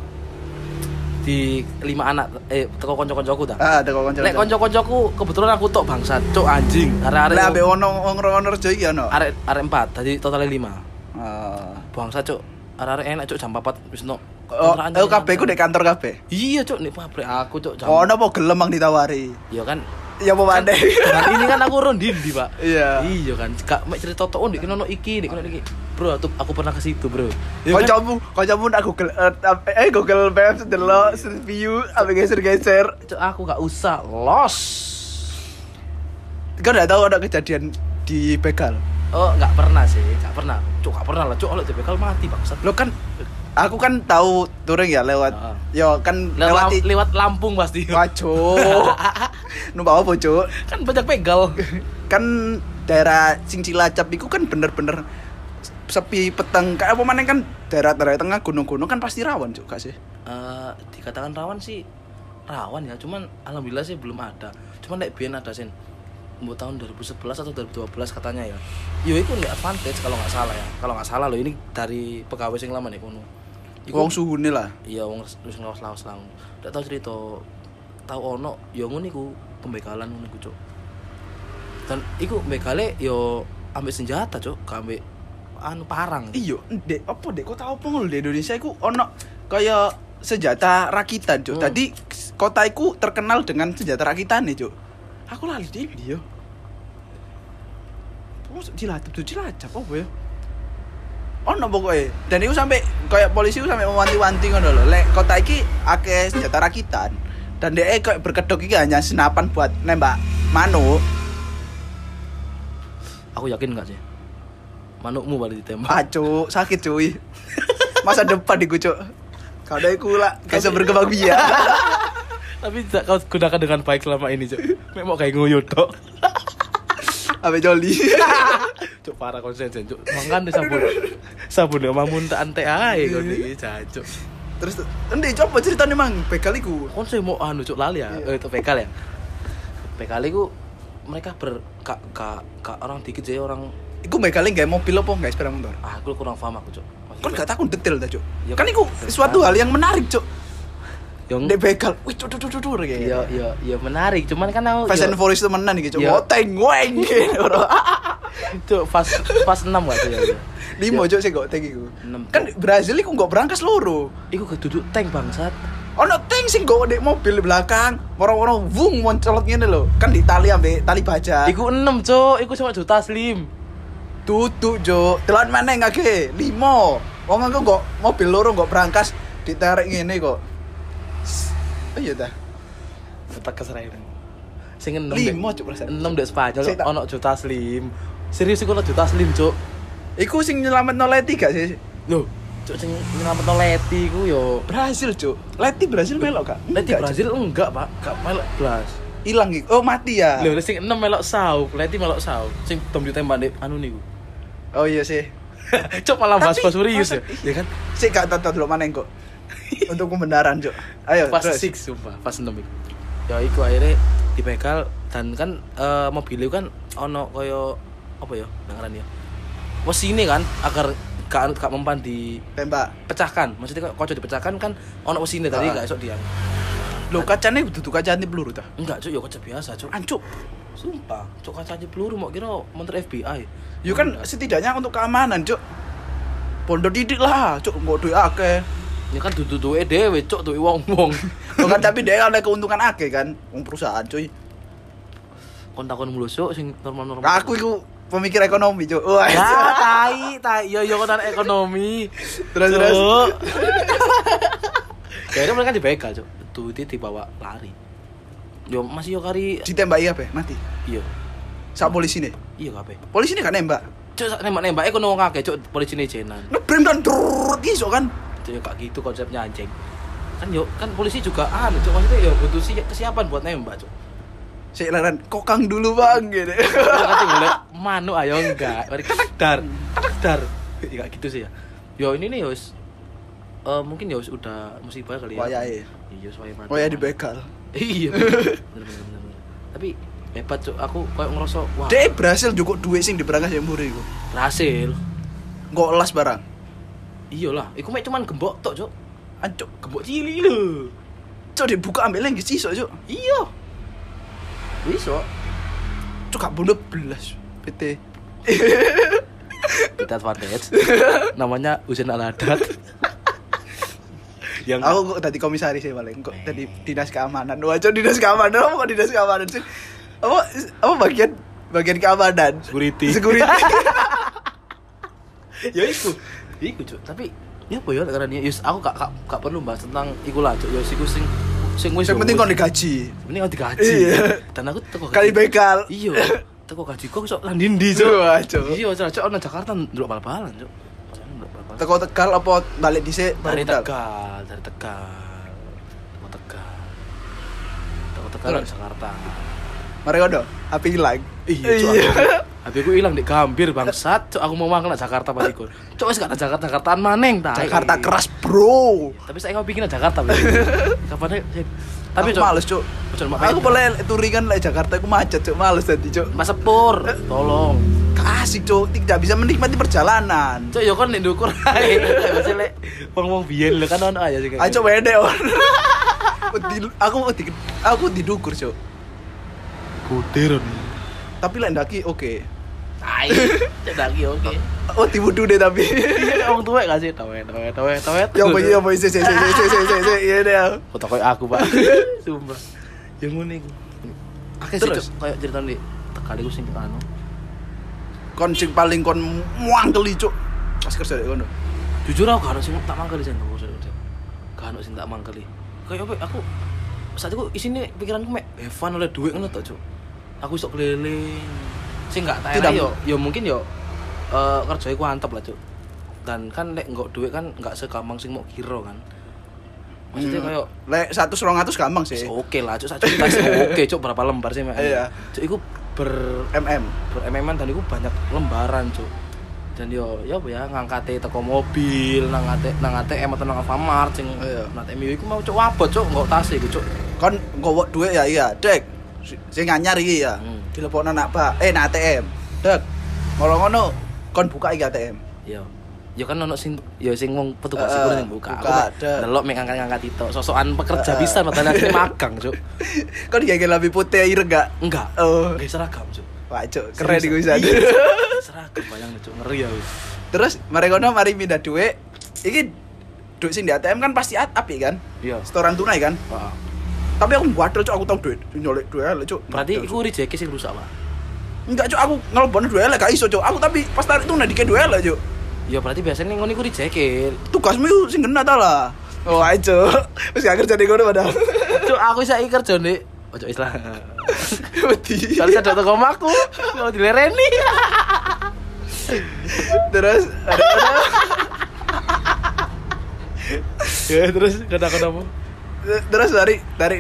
di lima anak eh teko konco-koncoku ta Ah, ada kok kanca. Lek konco-koncoku kebetulan aku tok bangsat, cuk anjing. Arek-arek Lah ambek ono wong rono rejo iki ono. arek arek 4, tadi totalnya 5. Ah. Bangsat, cuk. Arek-arek enak cuk jam 4 wis no. Oh, oh kabeh ku 4. di kantor kabeh. Iya, cuk, nek pabrik aku cuk jam. Ono apa gelem mang ditawari? Iya kan. Ya apa mandek. Dengan ini kan aku rondi di, Pak. Iya. Iya kan. Gak mek cerita tok oh, ndek kene ono iki, ndek ono iki. Bro, tuh aku pernah ke situ, Bro. Iya kan? Kancamu, kancamu nak Google Earth apa- eh Google Maps delok view apa geser-geser. Cuk, aku gak usah los. Kau udah tahu ada kejadian di begal? Oh, gak pernah sih, gak pernah. Cuk, gak pernah lah, cuk. Oleh dibekal mati, bangsat. Lo kan aku kan tahu touring ya lewat Heeh. yo kan Lewat, lewat lewat Lampung pasti. Wajo. Numpak apa, Cuk? kan banyak begal. Kan daerah sing Cilacap itu kan bener-bener sepi peteng kayak apa mana kan daerah-daerah tengah gunung-gunung kan pasti rawan juga sih Eh, dikatakan rawan sih rawan ya cuman alhamdulillah sih belum ada cuman nek biyen ada sin mau tahun 2011 atau 2012 katanya ya. Yo itu nggak advantage kalau nggak salah ya. Kalau nggak salah loh ini dari pegawai sing lama nih kono. Iku- wong suhu nih lah. Iya wong wis ngelawas-lawas lang ndak tahu cerita tahu ono yo ngono iku pembekalan ngono iku cuk. Dan iku bekale yo ambek senjata cuk gak ambek anu parang. Iyo dek apa dek kota apa ngono di Indonesia iku ono kayak senjata rakitan cuk. Hmm. tadi kota iku terkenal dengan senjata rakitan nih cuk aku lali di dia Oh, cilacap tuh cilacap apa ya? Ono pokoknya dan itu sampai kayak polisi itu sampai mewanti-wanti ngono lho. Lek kota iki akeh senjata rakitan dan dia kayak berkedok iki hanya senapan buat nembak manuk. aku yakin nggak sih manukmu balik ditembak Ah, cuk, sakit cuy. Masa depan di cuk. Kalau iku lah, kayak bisa berkembang biak. Tapi tidak kau gunakan dengan baik selama ini cuk mek mau kayak nguyut tok Abe joli. cuk parah konsen cuk mangan deh sabun sabun ya mamun tak ante ae kau iki jancuk Terus endi coba ceritanya mang bekal iku. kon saya mau anu cuk lali ya Iya. eh, itu bekal ya bekal itu mereka ber kak kak kak orang dikit sih orang Iku bekalnya gak mobil apa gak sepeda motor? ah aku kurang paham aku cuk Maksudnya- Kan gak takut detail dah, Cuk. Ya, kan iku suatu hal yang menarik, Cuk. Yang Dek bekal. Wih, cuk cuk cuk cuk kayak. iya iya iya menarik cuman kan aku Fast yo- and Furious temenan iki, Cuk. Iya. Ngoteng weng gitu. itu pas pas enam gak tuh ya ya. Limo, Cuk, sih goteng iku. Enam, Kan Brazil iku gak berangkas loro. Iku keduduk tank bangsat Ono tank sing go dek mobil di belakang, moro-moro wung moncolot ngene lho. Kan di tali ambek tali baja. Iku enam cuk, iku cuma juta slim Tutu jo, telan mana ngake? Limo. Wong aku kok mobil loro kok berangkas ditarik ngene kok. Oh iya dah. Tetap keserimu Sing enam Limo, dek- Cuk, perasaan. Enam dek Spanyol ono juta slim Serius iku ono juta slim cuk Iku sing nyelamet no Leti gak sih? Loh, cuk sing nyelametno Leti iku yo Brazil cuk. Leti Brazil melok kak? Leti Brazil enggak pak, gak melok blas Hilang iku. Oh mati ya. Lho, sing enam melok sauk, Leti melok sauk Sing tom ditembak dek anu niku Oh iya sih. Cuk malah bahas-bahas serius ya Ya kan? Sik gak tonton dulu mana kok. Untuk pembenaran cuk. Ayo pas terus. six sumpah pas enam itu ya iku akhirnya dibegal dan kan eh, mobil itu kan ono koyo apa ya dengaran ya ini kan agar gak gak mempan Tembak. dipecahkan maksudnya kok kocok dipecahkan kan ono ini tadi gak esok dia Lo kacanya duduk kacanya peluru dah. enggak cuk ya kocok biasa cuk Ancuk. sumpah cuk kaca peluru mau kira menteri FBI Yo kan setidaknya untuk keamanan cuk. Pondok didik lah, cuk nggak duit akeh. Ya kan dudu duwe dhewe cuk duwe wong-wong Lo kan tapi dia ada keuntungan akeh kan, wong perusahaan cuy. kon takon mulu cuk sing normal-normal Aku itu pemikir ekonomi cuk. Wah. ya tai tai yo yo konan ekonomi Terus, terus. Kayaknya mereka dibegal, Cuk. Tuh dia dibawa lari. Yo masih yo kari Ditembaki apa? Mati. iya. Sak polisi nih. Iya kabeh. Polisi nih kan nembak. Cuk sak nembak-nembak e kono ngake, Cuk, polisi jenan. Ngebrem dan drrrr iso kan. Cuk yo gak gitu konsepnya anjing. Kan yo kan polisi juga anu, Cuk, maksudnya yo butuh si- kesiapan buat nembak, Cuk. Saya laran kokang dulu bang gitu. Kan boleh manu ayo enggak. Mari ketek dar, ketek dar. Ya gitu sih ya. Yo ini nih yo wis eh mungkin ya wis udah musibah kali ya. Wayahe. Iya, wis wayahe mati. Ya dibegal. iya bener bener bener bener. tapi hebat cuk aku kayak ngerasa wah Dia berhasil cukup duit sing diberangkas yang muri iku. berhasil Nggak las barang. Iyalah iku mek cuman gembok tok cuk Ancuk. gembok cili lho Cuk dibuka ambil lagi sih cuk. iya bisa Cuk gak bunuh belas. PT. kita advantage namanya Usain Aladat yang Aku kok tadi komisaris ya paling kok tadi dinas keamanan. Wah, cuk dinas keamanan apa kok dinas keamanan sih? Apa apa bagian bagian keamanan? security Security. ya iku iku cuk tapi ya apa ya karena dia yus aku gak, gak, gak perlu bahas tentang iku lah cuk ya iku sing sing wis Yang ya penting kau digaji. Ini kau digaji. Dan aku teko Kali begal. Iya. Teko gaji kok Cuk. Wah, Cuk. Iya, Cuk. Cuk, nang Jakarta ndelok bal-balan, Cuk. Bal-balan. Teko Tegal apa balik dhisik Dari baru budal? Tegal, dari Tegal. Teko Tegal. Teko Tegal dari Jakarta. Mari kono, api hilang. Iya, Cuk. HP ku hilang di Gambir bangsat. Cuk aku mau mangkel Jakarta pas iku. Cuk wis gak Jakarta Jakartaan maneng ta. Jakarta keras bro Tapi saya mau bikin Jakarta. Kapan Tapi aku Cuk, males Ojo mak aku boleh touringan lah Jakarta aku macet cuk males tadi cuk Mas Sepur, tolong. kasih cuk tidak bisa menikmati perjalanan Cuk yo kon nek ndukur ae. Masih lek wong-wong biyen lho kan ono aja sih. kayak ayo gitu. wede on aku di, aku didukur cuk Kudir. tapi lain daki oke Tai. Cek lagi oke. oh diwudu deh tapi wong tuwek gak sih? Tawet, tawet, tawet, tawet. ya apa ya apa sih sih sih sih sih sih sih iya deh Kok koyo aku, Pak. Sumpah. Yang. Akeh sih Terus? Kayak cerita di Tegal iku sing anu. kon sing paling kon muangkeli cuk pas kerja kono Jujur aku gak ono sing tak mangkeli sing aku. Gak ono sing tak mangkeli. Kayak apa aku saat itu isine pikiranku mek Evan oleh duit ngono tok, Cuk. Aku iso keliling. Sing gak tak Tidak- yo yo mungkin yo eh kerja iku antep lah, Cuk. Dan kan lek nggak duit kan nggak segampang sing mau kira kan. Maksudnya Hmm. kayak lek satu serong atus gampang sih Oke lah, cuk sak juta oke, cuk berapa lembar sih? Iya. Cuk iku ber mm ber mm dan iku banyak lembaran, cuk. Dan yo ya apa ya ngangkate teko mobil, nang ATM nang ATM atau nang Alfamart sing Iya. nang ATM iku mau cuk wabot, cuk, nggak tas iku, cuk. kon nggowo duit ya iya dek sing anyar iki ya Hmm. Dilepokno nak pak eh nak ATM dek ngono ngono kon buka iki ATM Yo. Yo kan ono sing yo sing wong petugas iku sing buka. buka, delok mek ngangkat-ngangkat itu. Sosokan pekerja Eh, bisa padahal akhirnya magang, cuk. kon gak lebih putih ireng gak Enggak. Oh. Enggak seragam, cuk. wah cuk keren iku bisa Iya. Seragam bayang cuk, ngeri ya. wis. terus mari kono mari pindah duit iki duit sing di ATM kan pasti at api kan Iya. setoran tunai kan Heeh. Tapi aku wadol cuk aku tau duit nyolek duit elek cuk Berarti iku rejeki sing rusak, Pak. enggak cuk aku ngelbono duit elek gak iso cuk aku tapi pas tarik tunai dikit duit elek cuk Ya berarti biasanya ngono iku rejeki. tugasmu itu sing kena ta lah oh ayo cuk wis gak kerja di kono padahal Cuk, aku saiki kerja nih. Ojo Islam. Wedi. Kalau sadar teko omahku, mau dilereni. terus ada ada ya terus kata-kata apa? Terus dari dari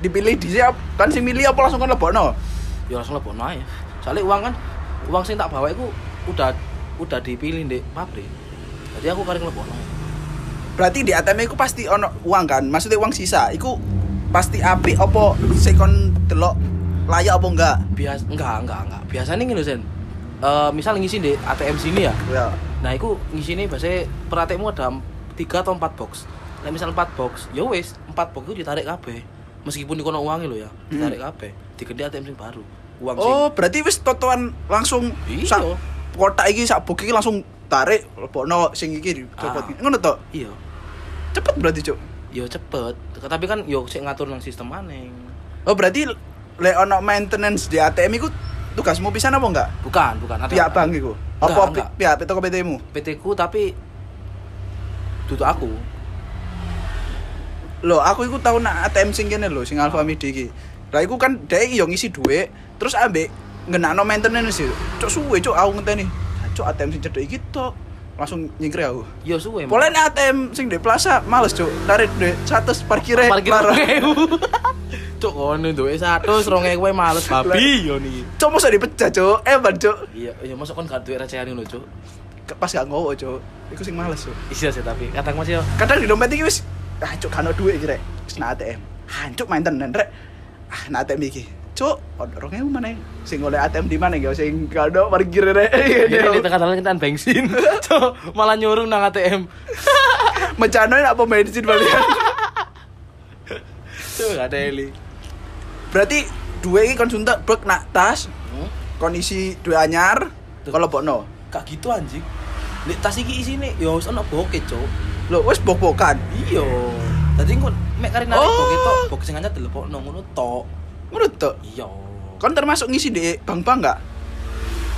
dipilih di siap kan si milih apa langsung kan lebono Ya langsung lebok naik. Soalnya uang kan, uang sing tak bawa itu udah udah dipilih di pabrik. Jadi aku kari lebok naik. berarti di ATM itu pasti ono uang kan maksudnya uang sisa itu pasti api apa sekon delok layak apa enggak Bias enggak enggak enggak. Biasanya gini Sen. Eh misal ngisi di ATM sini ya. ya Nah, itu ngisi ini biasanya per ATM ada 3 atau 4 box. Nah, misal 4 box, ya wis, 4 box itu ditarik kabeh. Meskipun dikono uangnya lo ya, ditarik kabeh. Digede ATM sing baru. Uang sing oh berarti wis totoan langsung Iya. sak kotak iki sak box iki langsung tarik lebono sing iki dicopot Ah. ngono to iya. cepet berarti cuk Yo cepet. Tapi kan yo sik ngatur nang sistem maneng. oh berarti le ono maintenance di ATM itu tugasmu pisan apa enggak Bukan, bukan. Ada pihak bank iku apa pihak PT mu PT ku tapi duduk aku. Loh, aku iku tau nak ATM sing kene lho, sing Alfa Midi iki. Lah iku kan dhek yo ngisi dhuwit, terus ambek ngenakno maintenance sih. Cuk suwe cuk aku ngenteni. Cuk ATM sing cedek iki tok langsung nyingkri aku. Yo suwe. Boleh nih ATM sing di plaza males cuk, tarik duit 100 parkire. parkir larang. 2000. Cuk kono duwe 100 2000 wae males babi yo niki. Cuk mosok dipecah cuk, eh ban cuk. Iya, iya masuk kan gak duwe recehan ngono, Cuk. Pas gak ngowo cuk, iku sing males cuk. Iya sih tapi kadang masih yo Kadang di dompet iki wis ah cuk kan duit iki rek. Wis nak ATM. Hancuk maintenance rek. Ah nak ATM iki. Cuk, ono 2000 mana sing oleh ATM di mana ya sing kado parkir rek. Iya, di tengah jalan kita bensin. Cuk, malah nyuruh nang ATM. Mencanoin apa bensin balian. Cuk, gak ada eli. Berarti dua ini kon suntak brek nak tas Hmm? kondisi dua anyar kalau bokno. Gak gitu anjing. Nek tas iki isine yo wis ono bokeh, Cuk. Lo wes bok-bokan. Iya. Tadi engko mek kari narik Oh. bokeh tok, bokeh sing anyar dilepokno ngono tok. Menurut tuh. Iya. Kon termasuk ngisi di bank-bank enggak?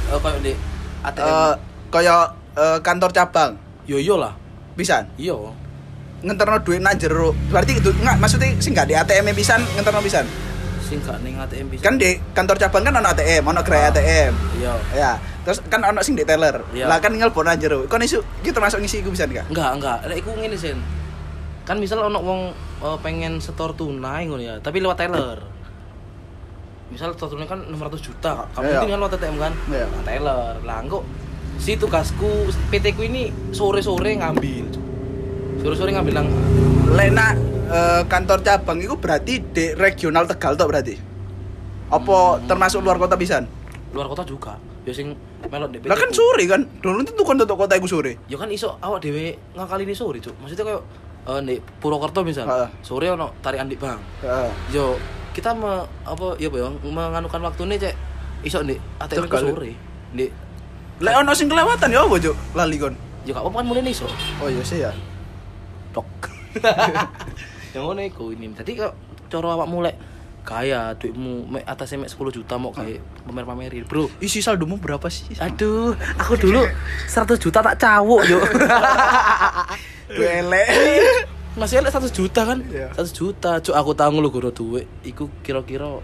Eh koyo di ATM. Eh kayak eh, kantor cabang. Yo yo lah. Bisa Iya. ngenterno duit nang jero. Berarti itu enggak maksudnya sing enggak di ATM pisan ngenterno pisan. Sing gak ning ATM bisa. Kan di kantor cabang kan ono ATM, ono gerai ATM. Iya. Ya, terus kan ono sing di teller. Iya. Lah kan ngelpon nang jero. Kon isu iki termasuk ngisi iku pisan enggak? Enggak, enggak. Lek iku ngene, Sen. Kan misal ono wong eh, pengen setor tunai ngono ya, tapi lewat teller. misal totalnya kan 600 juta kamu Iya. tinggal lo TTM kan Iya. Nah, teller lah kok si tugasku PT ku ini sore sore ngambil sore ngambil nang Lek nak eh, kantor cabang itu berarti di regional Tegal tok berarti. Apa Hmm. termasuk luar kota pisan? luar kota juga ya sing melok Lah kan sore kan. Dulu itu kan tutup kota iku sore. ya kan iso awak dhewe ngakali ini sore cuk maksudnya kayak eh di Purwokerto misal Heeh. sore ono tarian di bang Heeh. yo kita me, apa ya apa ya menganukan waktu ini cek iso di ATM Tegal. sore di Lek ono sing kelewatan ya apa, Cuk? Lali kon. ya gak apa-apa kan mulai iso Oh iya sih ya. Tok. Yang ngono iku ini? Tadi kok cara awak mulai kaya duitmu mek atasnya mek 10 juta mau kayak pamer-pamerin. Bro. Isi saldomu berapa sih? aduh aku dulu 100 juta tak cawuk yo Elek. masih ada 100 juta kan? Iya. 100 juta cuk aku tahu lu goro duit. Iku kira-kira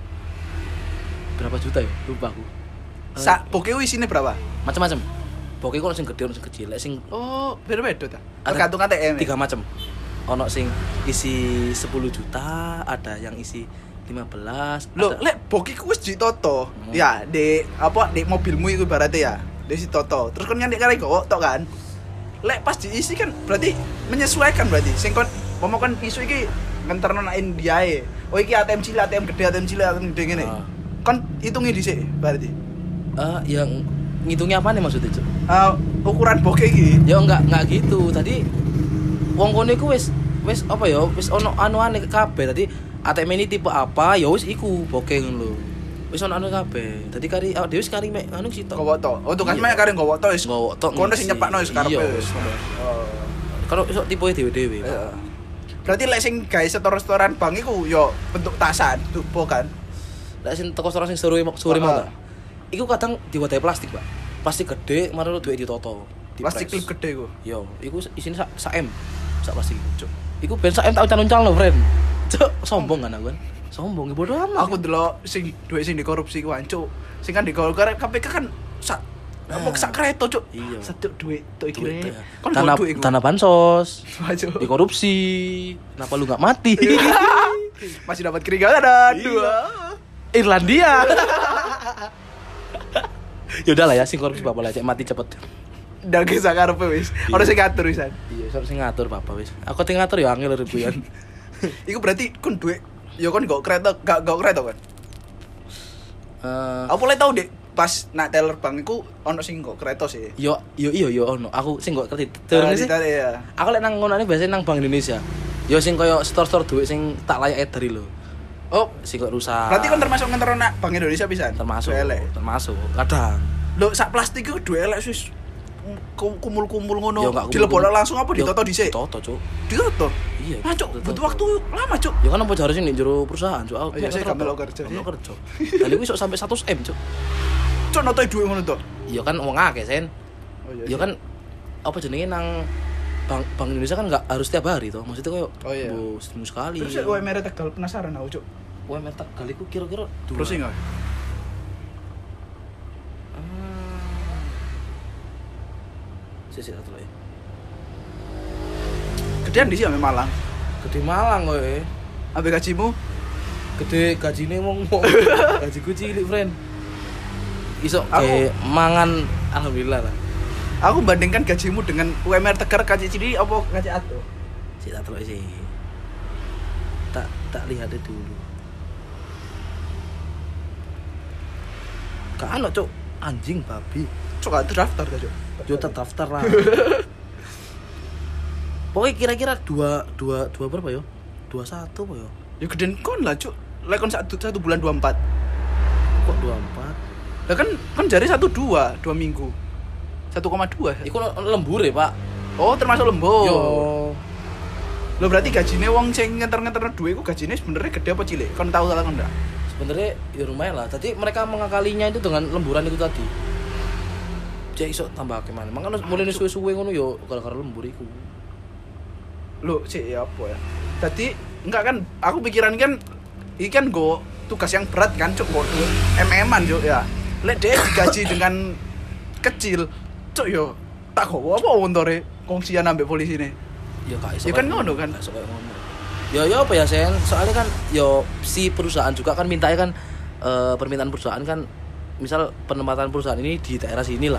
berapa juta ya? Lupa aku. Sak pokoknya isine berapa? macam-macam pokoknya kok sing gede ono sing kecil lek sing Oh, beda-beda ta. Tergantung ATM. tiga macam ono sing isi 10 juta ada yang isi 15 Loh, ada- lek boki ku wis ditoto. Hmm. Ya, di apa di mobilmu itu ibaratnya ya. Di si toto. Terus kan nyandi kare kok tok kan. Lek pas diisi kan berarti menyesuaikan berarti. Sing kon momo kan isu iki ngenterno nak Indiae. Oh iki ATM cilik, ATM gede, ATM cilik, ATM gede ngene. Ah. Kon hitungi dhisik berarti. Eh, yang ngitungnya apa nih maksudnya cuk Eh, ukuran boke iki. ya enggak enggak gitu tadi wong kono iku wis wis apa ya wis ono anuane kabeh tadi ATM ini tipe apa ya wis iku bokeng lho wis ono anu kabeh tadi kari awak dhewe wis kari mek anu sitok Gowo to. Oh, tugas Iya. mek kare gowo to wis. Nggowo tok Kono sing nyepakno wis karepe Iya. wis. Oh. kalau iso tipe dhewe-dhewe. Berarti lek sing setor restoran bang iku yo bentuk tasan, tupo kan. lek sing teko restoran sing sore sore Ah. mau iku kadang diwadahi plastik pak plastik gede mari lu duit ditoto Plastik klip gede iku. yo iku isine sak sak M sak plastik cuk iku ben sak M tak uncal-uncal lho friend cuk sombong kan aku kan sombong ya bodoh amat Aku delok sing duit sing dikorupsi ku ancuk. Sing kan digolkar KPK kan sak Nah. sak kereta cuk. Iya. Satu duit tok iki. Duit, ya. Kon tanah tanah bansos dikorupsi kenapa lu nggak mati Masih dapat keringanan Iya. dua. Irlandia ya udah lah ya sing korupsi bapak lah cek mati cepet Dan kisah karepe wis. Iya. Ono sing ngatur wisan. iya sok sing ngatur bapak wis aku ting ngatur ya angel ribuan Iku berarti kon duit yo kon gak kereta gak gak kereta kan. Eh, Aku boleh tahu deh pas nak teller bank iku ono sing gak kereta sih. yo yo iyo yo ono aku sing kok ngerti turun Ah, sih ditarik ya. aku lek nang ngono biasanya nang Bank Indonesia yo sing koyo store-store duit sing tak layak edari lho Oh, sing kok rusak berarti kon termasuk ngenterno nak Bank Indonesia pisan. termasuk Duit elek. termasuk kadang Lho sak plastik iku duit elek sis. Ku- Kumul-kumul ngono. Nggak Dilebokno langsung apa ditoto dhisik? ditoto cuk Ditoto. Iya, Nah, Cuk, butuh waktu lama, Cuk. ya kan apa harusnya nih jero perusahaan cuk aku iya, saya gak kerja, Gak kerja dan itu iso sampai 100 m cuk Cuk notoi duit ngono to. iya kan wong akeh sen Oh ya kan apa jenenge nang Bank, Bank Indonesia kan nggak harus tiap hari toh maksudnya koyo Oh, iya. bu, seminggu sekali Terus ya UMR Tegal penasaran aku, Cuk. UMR Tegal iku kira-kira dua- Terus enggak? Hmm. Sisi satu lagi. Gedean di sini Malang. Gede Malang kowe. Ambil gajimu Gede gajine wong wong. Gajiku cilik, friend. Iso Aku- kayak mangan alhamdulillah lah. Aku bandingkan gajimu dengan UMR Tegar kaji ciri apa kaji atuh. Si tak terus sih. Tak tak lihat dulu. Kak ano cok anjing babi. Cuk gak terdaftar ta, Cuk. Yo tak daftar lah. Pokoknya kira-kira dua dua dua berapa yo? Dua satu apa yo? Ya gedean kon lah, Cuk. Lah kon satu, satu bulan 24. Kok dua empat? Lah kan kan jari satu dua, dua minggu. 1,2 ya? Iku lembur ya pak. Oh, termasuk lembur. Yo. Lo berarti gajine wong sing ngenter-ngenter duit iku gajine sebenarnya gede apa cilik? Kon tahu salah enggak? Sebenarnya ya lumayan lah. Tadi mereka mengakalinya itu dengan lemburan itu tadi. Cek iso tambah ke mana? Makanya mulai suwe-suwe ngono yo gara-gara lembur iku. Lo sih ya apa ya? Tadi enggak kan aku pikiran kan ini kan go tugas yang berat kan cuk go MM-an cuk ya. Lek dia digaji dengan kecil, cuk yo tak gowo apa wontore kongsian ambek polisi nih. Ya kak iso. Ya kan ngono kan? Iso kayak ngono. Ya ya apa ya Sen? Soalnya kan yo si perusahaan juga kan mintanya kan eh, permintaan perusahaan kan misal penempatan perusahaan ini di daerah sini lah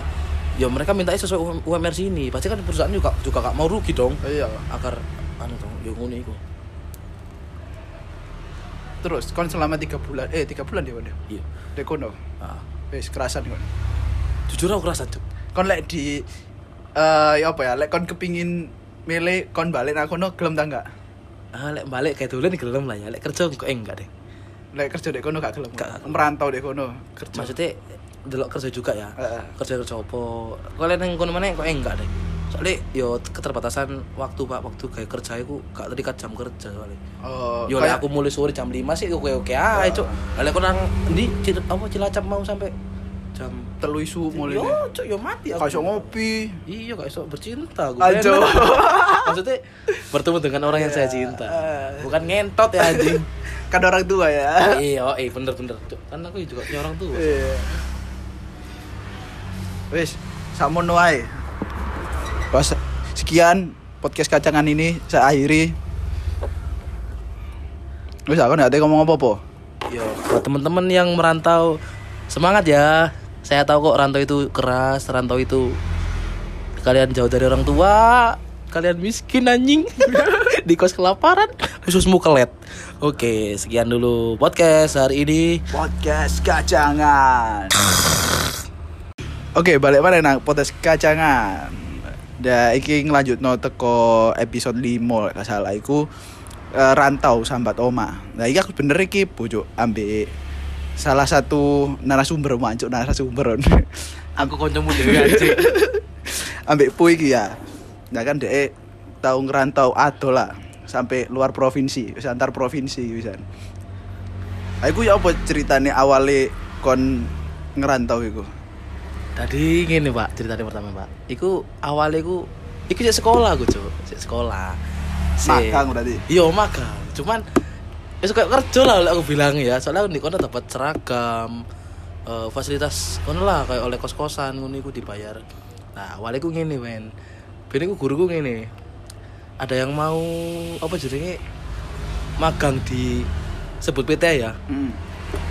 ya mereka minta sesuai UM- UMR sini pasti kan perusahaan juga juga gak mau rugi dong iya agar anu dong ya ngono iku terus kon selama tiga bulan eh tiga bulan dia waduh iya dek kono ah. wis kerasan kon jujur aku kerasa cuk kon lek di eh ya apa ya lek kon kepingin milih kon balik nang kono gelem ta enggak? Ah lek balik kayak dulu nih gelem lah ya lek kerja kok eh, enggak deh. Lek kerja dek kono gak gelem. Gak. merantau dek kono. Kerja. Maksudnya delok kerja juga ya? Heeh. kerja kerja apa kalian yang kono mana kok enggak deh? Soalnya yo keterbatasan waktu pak waktu kayak kerja aku gak terikat jam kerja soalnya. Oh yo lek aku mulai sore jam 5 sih oke oke aja cuk lek aku nang di apa cilacap mau sampai jam telu isu mulai yo cuk yo mati aku kasih ngopi iya gak iso bercinta gue Ajo. maksudnya bertemu dengan orang yang saya cinta Eh. bukan ngentot ya anjing kan orang tua ya iya oh, eh bener bener Cuk. kan aku juga punya orang tua Iya. Wis, samono wae. Pas sekian podcast kacangan ini saya akhiri. Wis aku nggak ada ngomong apa-apa. Yo, buat teman-teman yang merantau semangat ya. Saya tahu kok rantau itu keras, rantau itu kalian jauh dari orang tua, kalian miskin anjing. Di kos kelaparan, khususmu kelet. Oke, sekian dulu podcast hari ini. Podcast kacangan. Oke, balik mana nang podcast kacangan. Da iki nglanjutno teko episode 5 gak salah iku eh, rantau sambat oma. Nah, iki aku bener iki bojo ambek salah satu narasumber mancuk narasumber. Aku kancamu dhewe anjing. ambek Pu iki ya. Nah kan dhek tau ngerantau ado lah sampai luar provinsi, wis antar provinsi wisan. Aku ya apa ceritane awale kon ngerantau iku? Tadi gini pak, ceritanya pertama pak. Iku awalnya iku, iku sekolah aku cuk, sekolah. Magang berarti. Iya magang. Cuman ya kayak kerja lah oleh aku bilang ya. Soalnya di kono dapat seragam, eh, fasilitas kono lah kayak oleh kos kosan ngono iku dibayar. Nah awalnya aku gini men. Ben iku guruku gini. Ada yang mau apa jadinya magang di sebut PT ya. Hmm.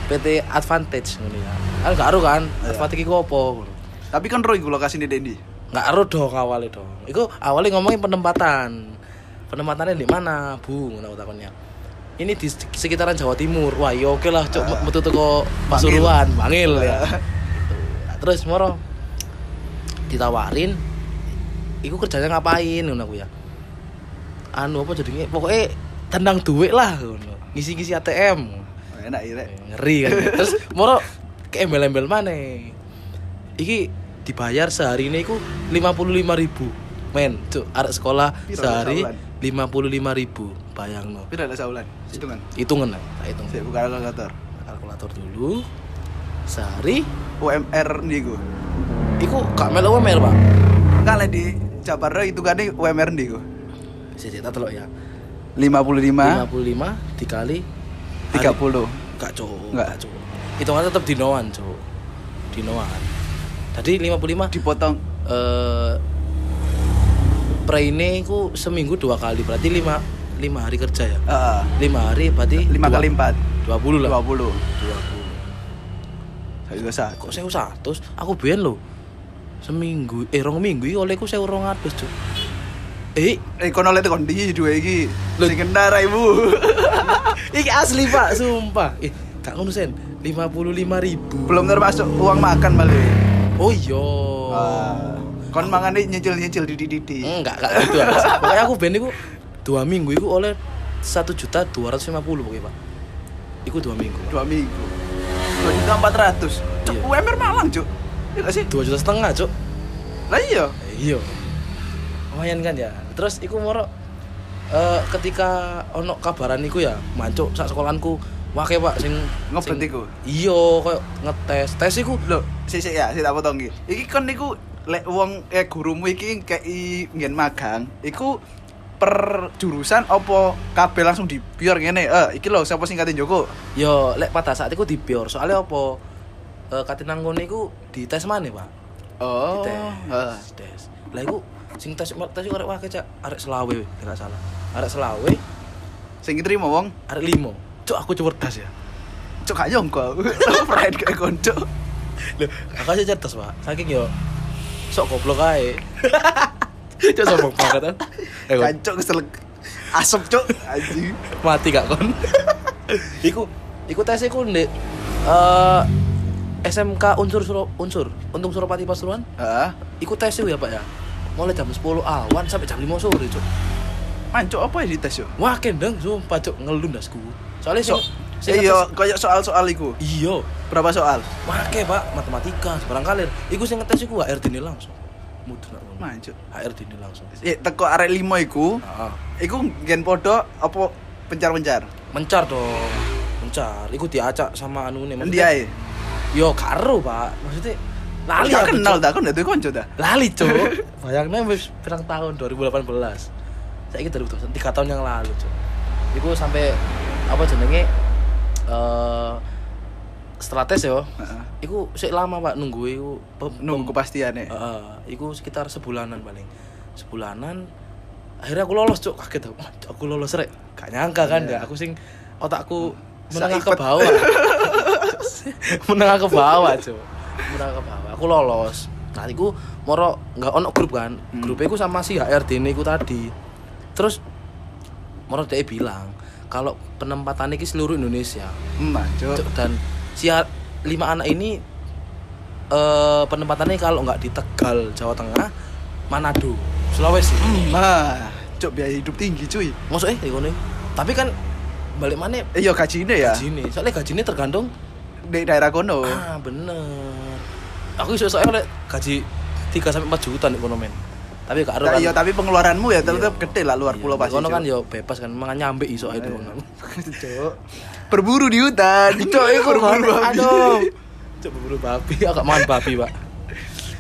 PT Advantage ngono ya. Kan gak aru kan, Iya. Advantage iku ngono. Tapi kan roh iku lokasine Dendi. nggak aru dong awalnya dong itu awalnya ngomongin penempatan penempatannya di mana bu ngono takonnya ini di sekitaran Jawa Timur wah ya oke lah cok Ah. metu teko Bangil. Pasuruan bangil ya Ah. Gitu. Nah, terus moro ditawarin iku kerjanya ngapain ngono aku ya anu apa jadinya pokoknya tendang duit lah ngono ngisi-ngisi ATM Oh, Enak ya. Ngeri kan terus moro ke embel-embel mana iki dibayar sehari ini iku lima puluh lima ribu men cuk arek sekolah Piro sehari lima puluh lima ribu bayang no Pira saulan? Hitungan. hitungan lah tak hitung. Saya buka kalkulator. kalkulator dulu. Sehari. UMR niku. iku gak melu UMR pak? Enggak lah di Jabar itu kan UMR niku. bisa cerita telok ya. 55 lima. puluh lima dikali 30. gak cuk. Nggak. gak cuk. Hitungannya tetap dinoan cuk. Dinoan. Tadi 55 Dipotong. eh pre-ini ku seminggu dua kali. Berarti lima lima hari kerja ya Heeh. lima hari berarti 5 kali 4 dua puluh lah 20. dua puluh Saya juga sah. kok saya satu aku biyen lo seminggu eh rong minggu olehku saya rong atus cuy eh Eh kono oleh tekan ndi dua iki. Sing kendara Ibu. iki asli pak sumpah eh gak ngono sen lima puluh lima ribu Belum termasuk uang makan balik. oh iya Ah, kon mangane nyicil-nyicil didi-didi. enggak enggak gitu pokoknya aku ben iku dua minggu iku oleh satu juta dua ratus lima puluh pokoknya pak iku dua minggu Dua minggu. Dua juta empat ratus. Cuk, Iya. UMR Malang, Cuk. Iya gak sih? dua juta setengah cuk Lah iya. iya lumayan kan ya terus iku moro eh, ketika ono kabaran iku ya mancuk sak sekolahanku wake pak sing Ngebet iku? iya koyo ngetes tes iku Loh, sik sik ya, sik tak potong iki. Iki kon niku lek wong eh gurumu iki kei nggen magang, iku per jurusan opo kabeh langsung dibiar ngene. Eh, iki lho sapa sing kate Joko? yo lek pada saat iku dipior soalnya apa eh katinang ngono iku dites mana pak Oh. dites heeh. tes lah iku sing tes tes iku arek wake cak arek selawe tidak salah arek selawe Sing diterima wong arek limo cuk aku cerdas ya Cuk gak nyongko. Friend kayak konco. Loh, aku aja cerdas, Pak. Saking yo sok goblok ae. Cuk sombong banget kan. Eh, Kon. Kancuk kesel. Asep cuk. Anjing. mati gak kon? iku iku tes iku ndek eh SMK unsur Suro, unsur untung Suropati Pasuruan Heeh. iku tes ya Pak ya mulai jam 10 awan sampai jam 5 sore cuk Mancuk apa ya di tes yuk? wah kendeng sumpah cuk ngelun dasku soalnya So, sing sing iya, koyo soal-soal iku. iya Berapa soal? Wake pak, matematika, sebarang kalir Iku sing ngetes iku HRD ini langsung Mudah ngono. Mancuk. HRD ini langsung Eh, teko arek limo iku, Heeh. iku gen podo apa pencar-pencar? Mencar dong Mencar, iku diacak sama anu nih Endi ae? Yo karo pak, maksudnya Lali aku, kenal dah, aku ndak duwe konco dah. Lali cok Bayangnya wis pirang tahun 2018 Saya ini 2021, 3 tahun yang lalu cok Iku sampai Apa jenenge eh Setelah tes yo Heeh. Iku sik lama pak nunggu iku Nunggu kepastian ya. Heeh, iku sekitar sebulanan paling. Sebulanan akhirnya aku lolos cuk kaget aku. "Wah, Cuk, aku lolos rek. Gak nyangka kan Iya. ya aku sing otakku menengah ke bawah. menengah ke bawah cuk. Menengah ke bawah. Aku lolos. Nah, iku moro nggak ono grup kan. Hmm. Grupnya iku sama si HRD ini iku tadi. Terus moro dia bilang kalau penempatan ini seluruh Indonesia. Cuk, dan si lima anak ini eh penempatannya kalau nggak di Tegal Jawa Tengah Manado Sulawesi Mah, cuk biaya hidup tinggi cuy. maksudnya eh ngono tapi kan balik mana Eh yo gajine ya. gaji soalnya gajinya tergantung Di daerah kono. ah bener aku iso soalnya gaji 3 sampai 4 juta nih kono men tapi gak kan iya, tapi pengeluaranmu ya tetap Iya. gede lah luar Iya, pulau pasti. kono kan yo bebas kan mangan nyambe iso ae kono Cuk. Berburu di hutan. Cok, iku berburu babi. aduh. Cok berburu babi, aku gak mangan babi, Pak.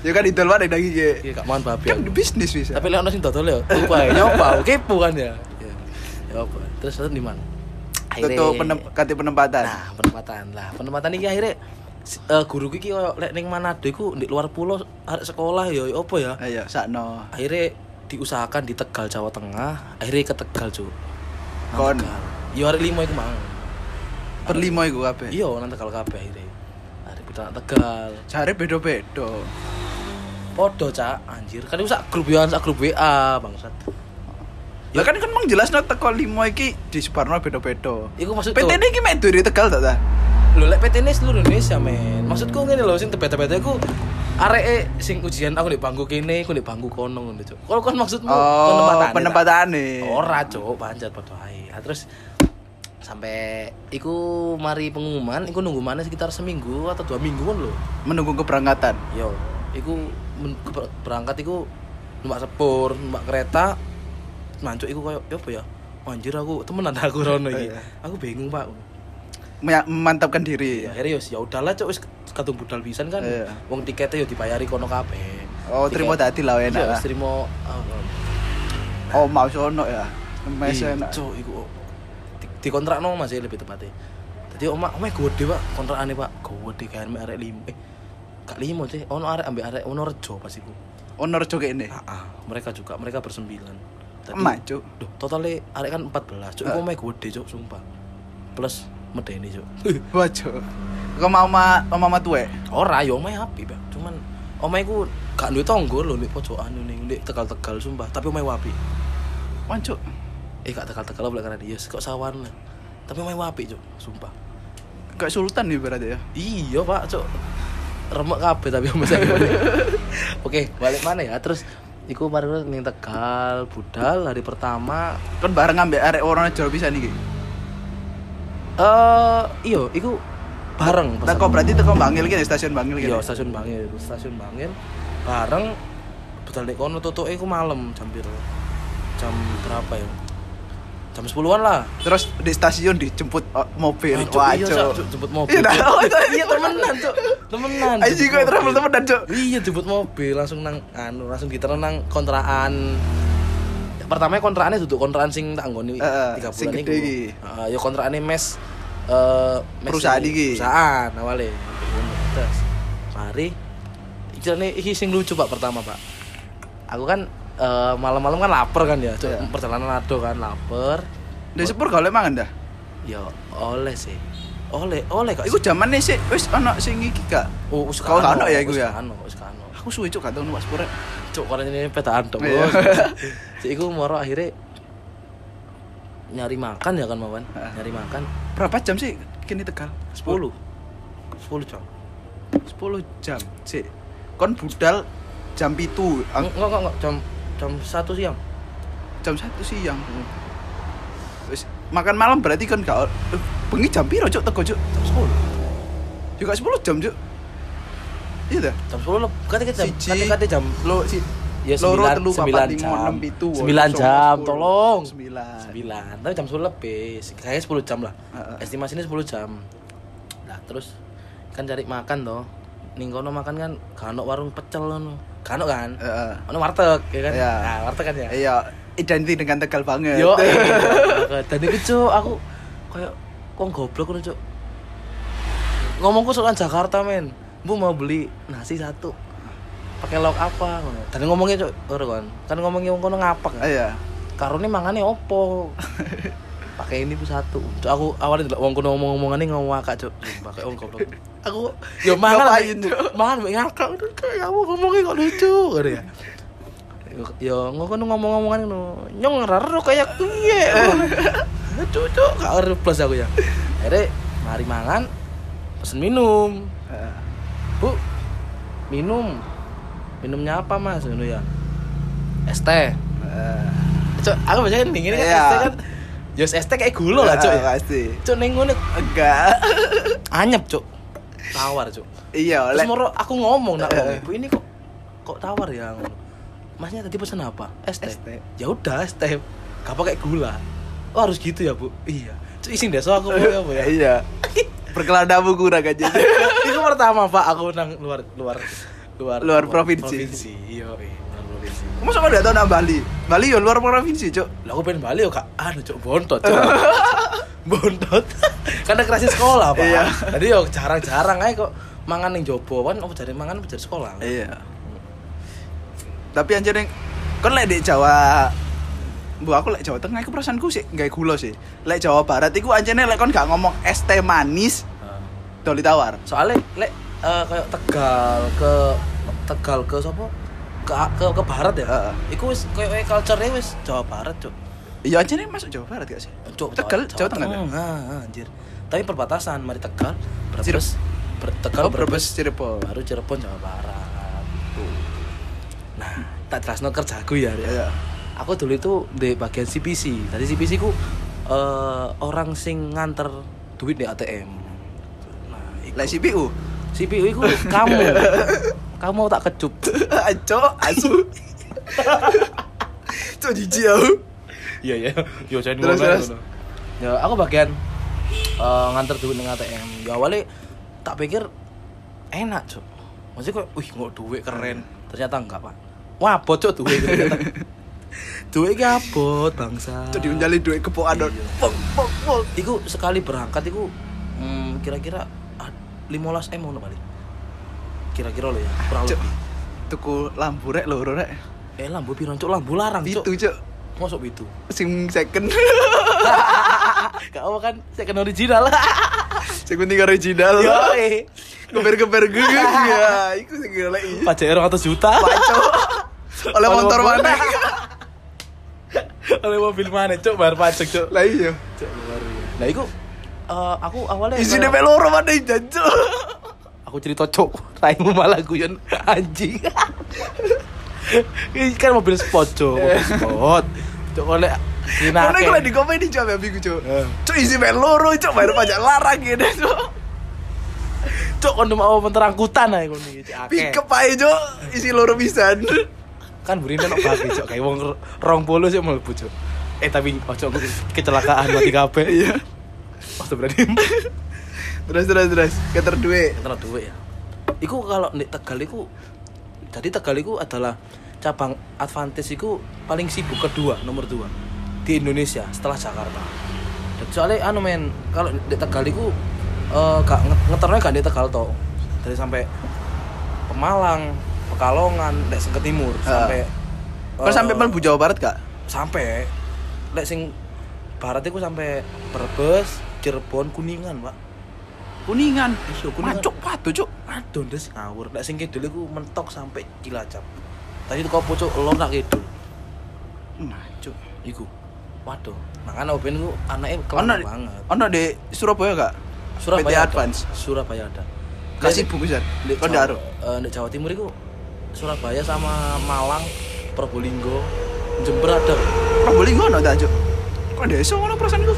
Ya kan idol banget lagi ya. Iya, gak mangan babi. Kan bisnis bisa. Tapi lek ono sing dodol ya, lupa ya, nyoba, kepo kan ya. Ya. Nyoba. Terus terus di mana? Tutup penem, kati penempatan. Nah, penempatan lah. Penempatan iki akhirnya eh, guru iki koyo lek ning Manado iku di luar pulau arek sekolah ya ya apa ya? Ayo, sakno. Akhirnya diusahakan di Tegal Jawa Tengah, akhirnya ke Tegal, Cuk. Kon. Tegal. Ya arek limo iku mang. Per limo iku kabeh. Iya, nang Tegal kabeh akhirnya. Arek kita Tegal. Cari beda-beda. Podo, Cak. Anjir, kan iku sak grup ya, sak grup WA, bangsat. Ya kan kan emang jelas no teko limo iki di Suparno beda-beda. Iku maksud PT iki mek Tegal tak ta? Lho lek PT ini seluruh Indonesia, men. Maksudku ngene lho, sing tebet-tebet aku areke sing ujian aku di bangku kene, aku di bangku kono ngono, Cuk. Kalau kan maksudmu Oh, penempatane. tak? Ora, Cuk, pancet padha ae. Nah, terus sampai iku mari pengumuman, iku nunggu mana sekitar seminggu atau dua minggu kan lho. Menunggu keberangkatan. Yo, iku men- ke- berangkat iku numpak sepur, numpak kereta. Mancuk iku koyo yo apa ya? Anjir aku temenan aku rono iki. Iya. Aku bingung, Pak. Me- memantapkan diri. ya yos ya udahlah cok wis kadung budal pisan kan. Iya. wong tiketnya yo dibayari kono kabeh. Oh, terima dadi lah enak iya terima ah, Oh, mau sono ya. Mes iya, enak. cok iku di, di kontrakno masih lebih tepatnya. Jadi oma oma gede pak kontrakane pak. Gede kan mek arek limo eh gak limo sih ono arek ambek arek ono rejo pas iku. Juga ini. ah, ah, mereka juga mereka bersembilan. Tadi- Emak, Cuk. Duh, totalnya arek kan 14 cok iku oma gede cok sumpah. Plus medeni Cuk. Kau mau ma mama tuwe? Ora yo omahe api, Pak. Cuman omahe ku gak duwe tangga lho nek pojokan ning nek Tegal-Tegal sumpah, tapi omahe api. Wancuk. Eh gak Tegal-Tegal boleh karena dia kok sawan lah. Tapi omahe api, Cuk, sumpah. Kayak sultan nih berarti ya. Iya, Pak, Cuk. Remek kabeh tapi omahe saya. Oke, balik mana ya? Terus iku mari ning Tegal, budal hari pertama. Kan bareng ambek arek orang Jawa bisa nih. Eh, iya, iku bareng. pesan. Teko berarti teko Bangil kan stasiun Bangil kan. Iya, stasiun Bangil, stasiun Bangil. Bareng budal nek kono tutuke iku malam jam piro? Jam berapa ya? Jam 10-an lah. Terus di stasiun dijemput oh, mobil. Cuk, Wah, iya, jemput mobil. Iya. Oh, itu- Iya, temenan, Cuk. Temenan. Jemput gue travel temenan, Cuk. Iya, jemput mobil langsung nang anu, langsung ditereng nang kontrakan. Pertamanya kontrakannya duduk kontrakan sing tak nggoni Heeh, 3 sing bulan iku. iki. Heeh, ya kontrakannya mes eh mes Perusahaan iki. Perusahaan awalnya. Terus mari iki iki sing lucu Pak pertama, Pak. Aku kan eh, malam-malam kan lapar kan ya, Cuk. Iya. perjalanan ado kan lapar. Di sepur gak oleh mangan dah. Ya oleh sih. oleh oleh kak Iku zamane sih wis ana sing iki gak? oh wis Kau ya iku ya? wis kano. Aku suwe cuk gak tau numpak sepure. cuk kalau ini petaan tok Cik, iku moro akhirnya nyari makan ya kan Mawan Heeh. nyari makan Berapa jam sih kini Tegal? 10 10 jam 10 jam. Sik. Kon budal jam ang- enggak enggak enggak jam jam 1 siang jam 1 siang. Wis makan malam berarti kan gak eh, bengi jam piro cuk teko cuk? jam 10 Juga 10 jam cuk. Iya dah. jam 10 kata kita jam kata jam Lo si ya 9 telu 9 papat lima jam. 9 jam tolong. 9 9 tapi jam 10 lebih. Kayaknya 10 jam lah. Heeh. estimasi ini 10 jam. Nah terus kan cari makan toh. Ning kono makan kan kano warung pecel ngono. Kano kan? Heeh. ono warteg ya kan? Iya. nah warteg kan ya? Iya, identik dengan Tegal banget. yo iya. dan itu cuk aku kayak kok goblok ngono cuk? Ngomongku soal Jakarta men. Bu mau beli nasi satu pakai lauk apa dan ngomongnya ora kan? Kan ngomongnya wong kono ngapak kan? Iya. karone mangane opo? Pakai ini tuh satu. Cuk, aku awalnya delok wong kono ngomong-ngomongan ngomong ngakak cuk. Pakai wong goblok. Aku yo mangan mangan mbek ngakak kayak kamu ngomongnya kok lucu gitu ya. Yo ngono ngomong-ngomongan ngono. Nyong raro kayak piye? Gak ora plus aku ya. Akhirnya mari mangan pesen minum. Heeh. bu minum minumnya apa mas ngono ya es teh Heeh. Cuk, aku biasanya dingin kan Iya. es teh kan Yos es teh kayak gula lah. Heeh, ya. Pasti. Cuk ning ngono Enggak. anyep, Cuk. Tawar, Cuk. Iya, Terus oleh. moro aku ngomong nak Eh. Ibu ini kok kok tawar ya. Masnya tadi pesan apa? Es teh. Ya udah, es teh. Gak pakai gula. Oh, harus gitu ya, Bu? Iya. Cuk, isin desa aku Bu, ya, Bu ya. Iya. Perkeladamu kurang aja. Itu pertama, Pak, aku nang luar luar luar Luar provinsi. Provinsi. Iya, iya, luar provinsi. Masa kau udah tau nang Bali? Bali yo luar provinsi, Cuk. Lah aku pengen Bali yo kak, anu cok bontot cok, bontot. Karena kerasi sekolah pak. Iya. Jadi yo jarang-jarang aja kok mangan yang jopo kan, aku cari mangan apa cari sekolah. Iya. Tapi anjir yang kon lek di Jawa Bu aku lek Jawa Tengah iku perasaanku sih nggak gula sih. Lek Jawa Barat iku anjene lek kon gak ngomong es teh manis doli tawar. Soalnya lek eh, kayak Tegal ke Tegal ke sopo ke ke, ke barat ya. Heeh. Iku wis kayak culture-nya wis Jawa Barat cok. Iya anjene masuk Jawa Barat gak sih? Cok, Tegal Jawa Tengah. kan? Ah, anjir. Tapi perbatasan mari Tegal, Brebes, Ber- Tegal, Oh, Brebes Cirebon. baru Cirebon Jawa Barat Tuh. nah tak jelasno kerjaku ya. Iya. aku dulu itu di bagian CPC tadi CPC ku eh, orang sing nganter duit di ATM nah iku. Lek CPU. CPU itu kamu kamu tak kecup Aco, asu. Cok jijik aku. iya iya yo jangan Terus, terus. ya aku bagian eh, nganter duit di ATM ya awalnya tak pikir enak cok maksudnya kok wih nggak duit keren ternyata enggak pak wah bocok duit ternyata duit iki abot bangsa Cok diunjali duit kepokan. Iya. Pong pong pong. iku sekali berangkat iku hmm, kira-kira 15 m ngono kali kira-kira lo ya kurang lebih Tuku lampu rek loro rek. eh lampu pirang cok lampu larang cok Itu cok. masuk itu Sing second. kau kan second original Sing penting original. yo eh Geber-geber gue ya. Iku sing golek. pajak orang atas juta. Oleh motor mana? oleh mobil mana cok bayar pajak cok Lah iya. Cok, luar nah itu eh, aku awalnya kayak- mek loro mana jancuk. aku cerita cok raimu malah guyon anjing ini kan mobil sport cok mobil sport cok oleh Karena Dinake. gue lagi komedi cok ya bingung cok. Eh. Cok isi mek loro cok bayar pajak larang gitu cok. cok kon mau menterangkutan aja kon iki Cok. Pikep aja cok isi loro pisan. kan burine nok bagi cok kayak wong r- rong puluh sih mlebu cok eh tapi ojo kecelakaan mati kabeh Iya. Berarti Terus terus terus. Keter duit. Antara duit ya. Iku kalau di Tegal iku jadi Tegal iku adalah cabang advantage iku paling sibuk kedua nomor dua di Indonesia setelah Jakarta. Dan soalnya anu men kalau di Tegal iku eh gak nge- ngeternya gak di Tegal toh. Dari sampai Pemalang, Pekalongan, sing ke timur sampai Kau eh, sampai Melbu Jawa Barat gak? sampai lek sing barat iku sampai Brebes, Cirebon, Kuningan, Pak. Kuningan. Iya, Kuningan. Macuk waduh, Cuk. Aduh, ndes ngawur. Nek sing kidul iku mentok sampai Cilacap. Tadi itu kau pucuk lor nak kidul. Macuk. Iku. Waduh. Makanya Oben ku anaknya kelam banget. ono di Surabaya gak? Surabaya PT ada. Advance. Surabaya ada. Kasih buku bisa. Di Kau Jawa, ndak aro? eh, di Jawa Timur itu Surabaya sama Malang, Probolinggo, Jember ada. Probolinggo tak, Cuk? Kok desa ngono perasaan iku?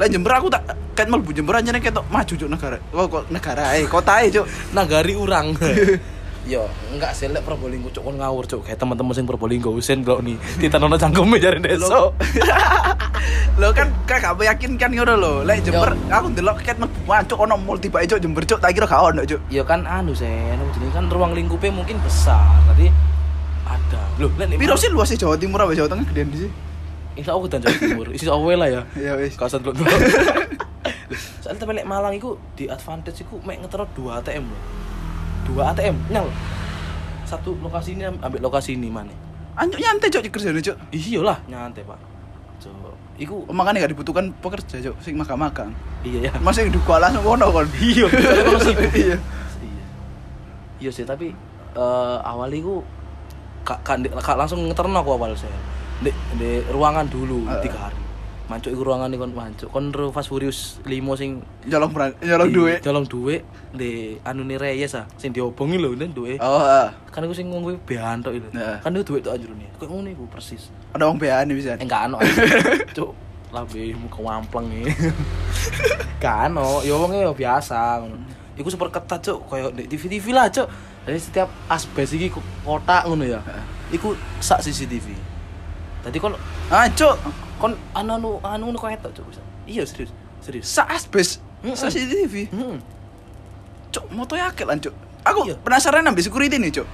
Lah Jember aku tak ket mlebu Jember aja nek ketok maju Cuk negara. Oh, kok negara eh kota e, Cuk. Nagari urang. Yo, enggak sih lek Probolinggo cuk kon ngawur cuk kayak teman-teman sing Probolinggo usen kok nih ditanono cangkeme jare deso. Lo kan kayak gak meyakinkan ngono lho. Lek Jember aku ndelok ket mlebu maju ono mall tiba Cuk Jember Cuk tak kira gak ono Cuk. Yo kan anu sen, jadi kan ruang lingkupnya mungkin besar. Tadi ada. Loh, lek Piro sih luasnya Jawa Timur apa Jawa Tengah gedean di sih? Insya Allah dan Jawa Timur. Isi awe lah ya. Ya wis. Kawasan dulu. Soalnya tapi lek Malang iku di advantage iku mek ngetero 2 ATM loh. 2 ATM nyal. Satu lokasi ini ambil lokasi ini mana? Anjuk nyantai Cuk kerjane Cuk. Iya lah nyantai pak. Cuk, iku Oh, makanya gak dibutuhkan pekerja Cuk sing magang-magang. iya ya. Masih di kuala langsung ngono kon. Iya, sibuk. Iya. Iya. Iya sih tapi eh awal iku kak, kak, kak langsung ngeterno aku awal saya. Di, di ruangan dulu Heeh. tiga hari. Mancuk iku ruangan kon mancuk. Kon Fast Furious 5 sing Nyolong beran, nyolong duit. Colong duit di anu ni Reyes ah sing diobongi lho nen duit. Oh, heeh. Kan aku sing ngomong bean tok itu. Heeh. Kan itu duit tok anjur nih. Kayak ngono iku persis. ada wong beane bisa. Eh enggak ano. Cuk, labe muka wampleng nih. Gak ano, ya wongnya ya biasa ngono. Iku super ketat cuk, koyo di TV-TV lah cuk. Jadi setiap asbes iki ko- kotak ngono ya. Iku sak CCTV. Tadi kon Ah, Cuk. kon anu anu anu ngono kok etok cuk. Iya serius, serius. Sa asbes. Mm-mm. Sa CCTV. Hmm. Cuk, moto yakin lan, Cuk. Aku Iya. penasaran ambil security nih, Cuk.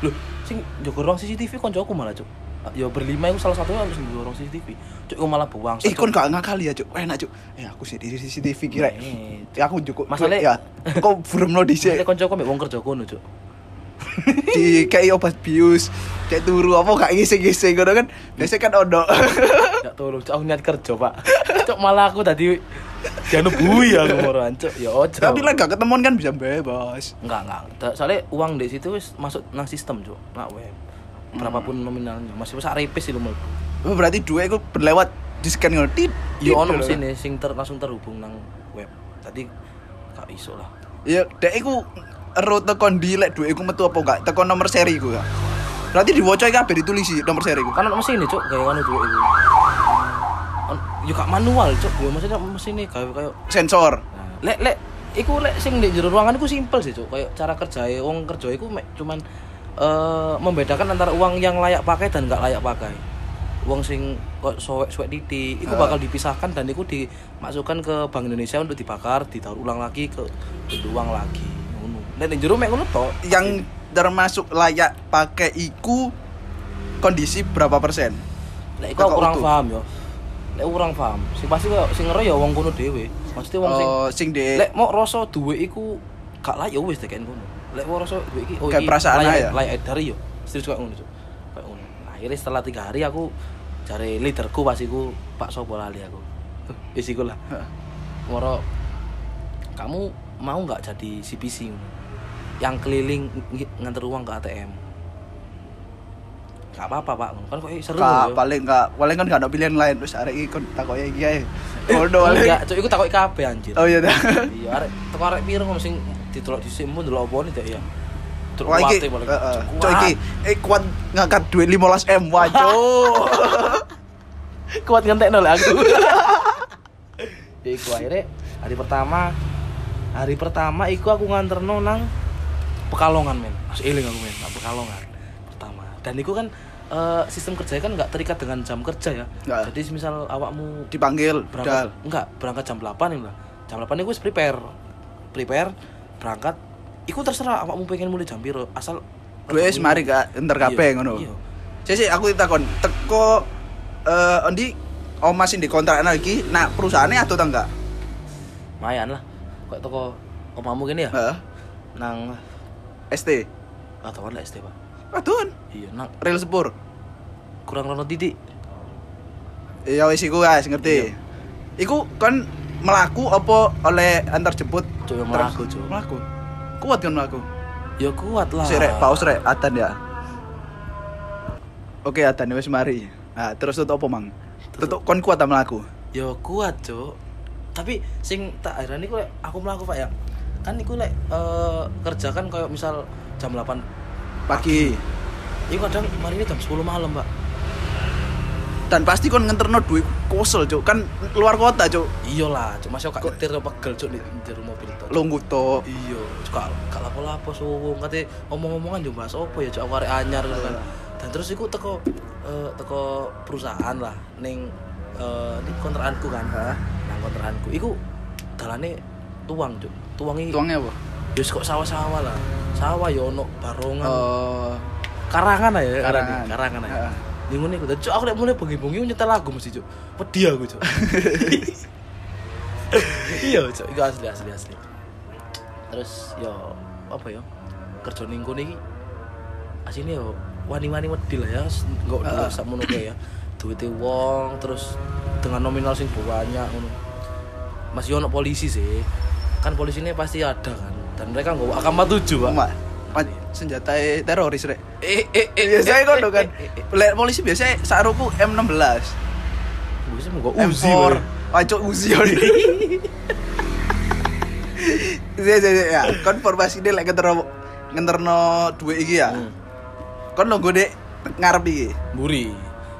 Loh, sing jaga ruang CCTV koncoku malah cuk. Ya berlima itu salah satunya harus jaga ruang CCTV. Cuk, iku malah buang. Eh, kon gak ngakali ya, Cuk. Enak, Cuk. Eh, aku sih di CCTV kira. Eh, Ya aku cukup. Masalahnya- ya. Kok buremno Nek dhisik. koncoku mbek wong kerja kono cuk. Di kayak obat bius kayak turu apa gak ngisi-ngisi ngono kan? Biasanya kan ono. Gak tolong, cok aku niat kerja pak. Cok malah aku tadi Jangan bui aku moran cok Ya ojo. Tapi lah gak ketemuan kan bisa bebas. Enggak, enggak. Soalnya uang di situ masuk nang sistem cok. Nak web Berapapun nominalnya. Masih bisa repis sih lu mau oh, berarti dua itu berlewat di scan ngono. Tit Ya ono ngono. mesin sing ter, langsung terhubung nang web. Tadi gak iso lah. Ya dek iku ero tekon di lek duwe iku metu apa gak tekon nomor seri iku gak berarti diwoco iki kabeh ditulisi nomor seri iku Kan ono mesin nih cok Kayak ono duit itu On- Ya gak manual cok Ya maksudnya mesin nih kayak kayak sensor Nah, lek lek iku lek sing di jero ruangan iku simpel sih, Cuk. Kayak cara kerjae wong kerja iku mek cuman eh membedakan antara uang yang layak pakai dan nggak layak pakai. Uang sing kok sowek-sowek titik iku Ah. bakal dipisahkan dan iku dimasukkan ke Bank Indonesia untuk dibakar, ditaruh ulang lagi ke ke uang lagi. Ning jero mek ngono tok. yang termasuk layak pakai iku kondisi berapa persen Lek iku kurang utuh. paham yo. Lek kurang paham. Sing pasti kok sing ngero ya wong kono dhewe. Maksudnya wong sing oh sing di lek mau rasa duwe iku gak layak ya wis tekek ngono. Lek mau rasa duwe iki oh Kayak iki perasaan layak, aja. layak edar yo. Serius kayak ngono, ngono. Nah, akhirnya setelah tiga hari aku cari leaderku pas iku Pak Sopo lali aku. Wis iku lah. Moro kamu mau nggak jadi CPC? Yang keliling ng- nganter uang ke ATM Gak apa-apa pak, kan kok eh, seru Kak, ya. paling gak paling kan gak ada pilihan lain terus arek iki kon takoke iki ae. Ngono paling. Enggak, cuk, iku takoki kabeh anjir. Oh iya dah. Iya, arek teko arek piro ngono sing ditolak dhisik mun delok apa nih ya. Delok Wah iki. Cuk, iki eh kuat ngangkat duit 15 M wah kuat ngentekno lek aku. iku akhirnya hari pertama hari pertama iku aku nganterno nang Pekalongan men. Mas eling aku men, nang Pekalongan pertama. Dan iku kan eh, sistem kerjanya kan nggak terikat dengan jam kerja ya. Nggak. Jadi misal awakmu Dipanggil berangkat enggak berangkat jam 8 ya jam 8 itu wis prepare prepare berangkat iku terserah awakmu pengen mulai jam piro asal wis mari gak enter kabeh Iya, ngono. iya. Sih aku takon teko eh endi Oma sing dikontrak lagi nak perusahaannya atau enggak? lumayan lah kok toko omamu gini ya Heeh. nang ST. atau lah ST pak Aduh, iya nang real sepur. kurang rono titik Ya wis iku guys, ngerti. Iya. Iku kan melaku apa oleh antar jemput? Terus? melaku, Cuk. Melaku. Kuat kan melaku? Ya kuat lah. Si rek, paus rek, atan ya. Oke, atan wis mari. Nah, terus tutup apa, Mang? Tutup kon kuat ta melaku? Ya kuat, Cuk. Tapi sing tak heran iku lek aku melaku Pak ya. Kan iku lek eh, kerja kan kayak misal jam 8 Pagi. Iku kadang mari ini jam 10 malam, Pak. Dan pasti kon ngenterno duit kosel, Cuk. Kan luar kota, Cuk. Iya lah, cuma masih gak nyetir kok pegel cuk di, di mobil tuh. Lungguh to. Iya, gak gak lapo-lapo suwung. Kate omong-omongan yo bahas opo ya cuk aku arek anyar gitu kan. Dan terus iku teko eh, teko perusahaan lah ning eh di kontrakanku kan. Hah? Nang kontrakanku iku dalane tuang cuk. Tuangi Tuangnya apa? yo kok sawah-sawah lah. Sawah yo ono barongan. Oh, karangan aja, Karangan. karangan, karangan aja. Di ngono iku. Dan, Cuk, aku lek mulai bengi-bengi nyetel lagu mesti, Cuk. Wedi aku, Cuk. iya, Cuk. Iku asli asli asli. Terus yo apa ya? Kerja ning kono iki asine yo wani-wani wedi lah ya, enggak dulu Heeh. sakmono ya. Duite wong terus dengan nominal sing banyak ngono. Masih ono polisi sih. Kan polisinya pasti ada kan. Dan mereka nggak akan tujuh, Pak. Mak, senjata teroris rek. Eh eh eh Biasanya eh, kono eh, kan. eh, polisi biasanya saruku M16. Bisa mau Uzi. M4. Bro. Pacok Uzi. Ya ya ya, ya. Kon formasi lek ngenterno ngenterno duit iki ya. Hmm. Kon nunggu dek ngarep iki. Buri.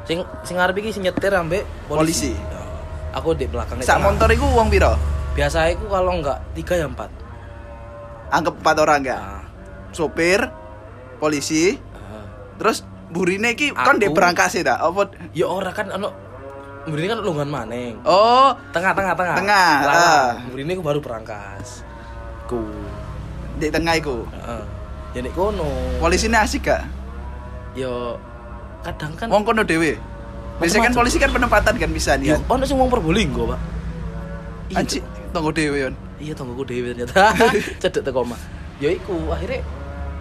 Sing sing ngarep iki sing nyetir ambek Polisi. polisi. Aku di belakang Sak motor iku wong piro? Biasa aku kalau enggak tiga ya empat. Anggap empat orang ya. Nah, Sopir, polisi, ah. terus burine iki kon Aku. dek berangkas ta? Apa ya ora kan ono Buri kan lungan maneng. Oh, Tengah tengah tengah. Tengah, ah. Lawan. Buri ini aku baru berangkas. Ku. di tengah iku. Heeh. Ya nek kono. Polisine asik gak? Ya kadang kan Wong kono dhewe. Biasanya kan polisi kan penempatan kan bisa ya nih. ono sing wong Probolinggo, Pak. Iya, Tunggu dhewe yon. iya tonggoku dewe ternyata cedek teko omah ya iku akhirnya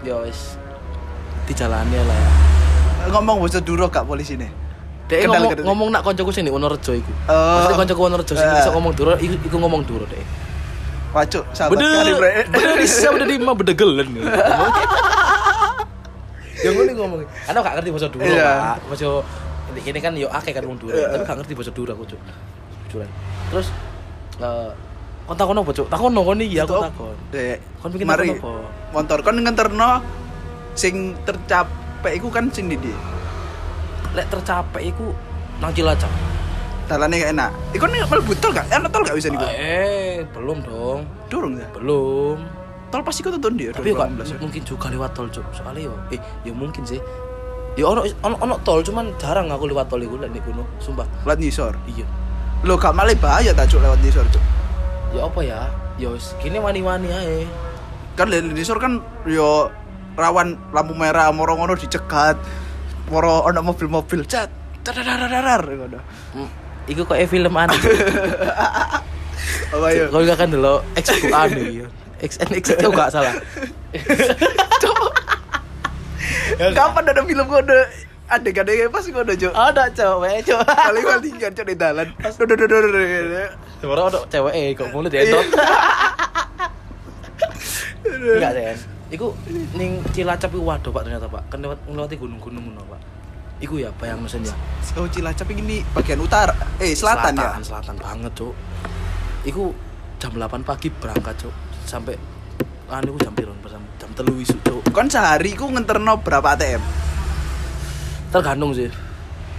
ya wis dijalani lah ya Ngomong bocah duro gak polisi nih. Dek ngomong, ngomong nak koncoku sing di Wonorejo iku. Oh. Maksudnya koncoku Wonorejo sing Eh. iso ngomong duro iku, iku ngomong duro deh. Pacuk, sahabat kali bre. Bede, bede bisa bede lima bede gelen. Yang ngene ngomong. Ana gak ngerti bahasa duro, Iya. Pak. Bahasa ini, kan yo akeh kan wong duro, Iya. tapi gak ngerti bahasa duro aku, Cuk. Jujuran. Terus eh kon takon apa, Cuk? Takon kon iki aku takon. Dek, Kon bikin mari apa? motor kon ngenterno sing tercapek iku kan sing ndi? Lek tercapek iku nang Cilacap. Dalane gak enak. Iku nih mlebu tol gak? Enak tol gak bisa niku? Eh, belum dong. Durung ya. Belum. Tol pasti kok tuntun dia. tapi kok 2018 ya. mungkin juga lewat tol cuk soalnya yo eh ya mungkin sih ya ono ono ono tol cuman jarang aku lewat tol iku lek di kuno sumpah Lewat nisor. iya Lo gak malah bahaya ta cuk lewat nisor cuk. Ya apa ya ya wis kini wani-wani ae Kan lewat nisor kan yo rawan lampu merah moro ngono dicegat. Moro ono mobil-mobil cat. Dadadadadar ngono. Hmm, iku kok e film aneh Apa yo? kau gak kan dulu X ku anu ya X N X itu gak salah Kapan ada film kode adegan-adegan pas kode cuk. ada cewek cewek Kali kali kan cuk di dalan. Duh, duh, duh, duh, duh, duh. sebenarnya ada cewek eh kok mulut ya Dok? enggak Sen Iku ning Cilacap iku waduh Pak ternyata Pak. Kan lewat ngelewati gunung-gunung ngono Pak. Iku ya bayang mesin ya. Oh Cilacap ini bagian utara, eh selatan, ya. selatan banget cuk iku jam 8 pagi berangkat cuk sampai anu iku jam piro jam jam telu isu cuk Kon sehari ku ngenterno berapa ATM? Tergantung sih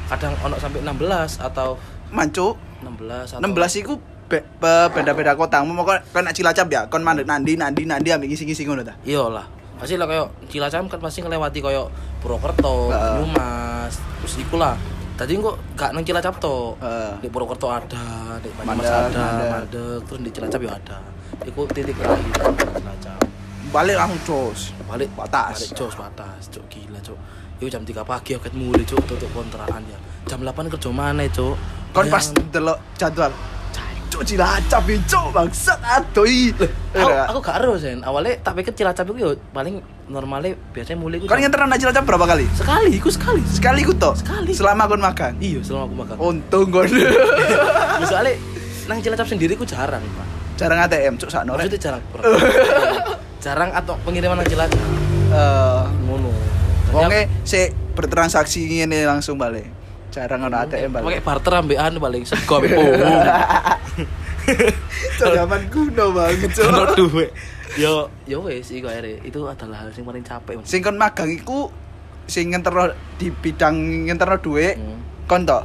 kadang ono sampai 16 atau Mancu, 16 atau 16 iku be- be- beda-beda kota. Mau kon nak Cilacap ya, kon mandek nandi nandi nandi ambek ngisi-ngisi ngono ta. iyalah pasti lah kayak Cilacap kan pasti ngelewati kayak Purwokerto. Banyumas, terus iku lah. Tadi kok gak nang Cilacap to. Heeh. Di Purwokerto ada, di Banyumas ada, mandek. Mandek, terus di Cilacap ya ada. Iku titik terakhir Cilacap. Balik langsung jos. balik Batas. balik jos batas cok itu jam 3 pagi aku mulai cok tutup kontrakan ya jam 8 kerja mana cok Kon pas delok jadwal. Cuk Cilacap iki cuk bangsat adoi. aku, aku gak harus sen awalnya tak pikir cilacap itu ya paling normalnya biasanya mulai Kon ngenterno nak Cilacap berapa kali? sekali aku sekali Sekali ku toh. Sekali. Selama kon makan. iya selama aku makan Untung kon. Ya, soalnya nang Cilacap sendiri ku jarang, Pak. Jarang ATM, cuk sakno. Maksudnya jarang. jarang atau pengiriman nang Cilacap. Eh, Ngono. Wonge sik bertransaksi ngene langsung balik. Jarang ana ATM Pakai balik. barter ambekan balik sego ambek pohon. Zaman kuno banget, cuk. Ono duwe. Yo yo wes iku akhirnya itu adalah hal yang paling capek. Sing kon magang iku sing ngenterno di bidang ngenterno dhuwit Hmm. kon tok.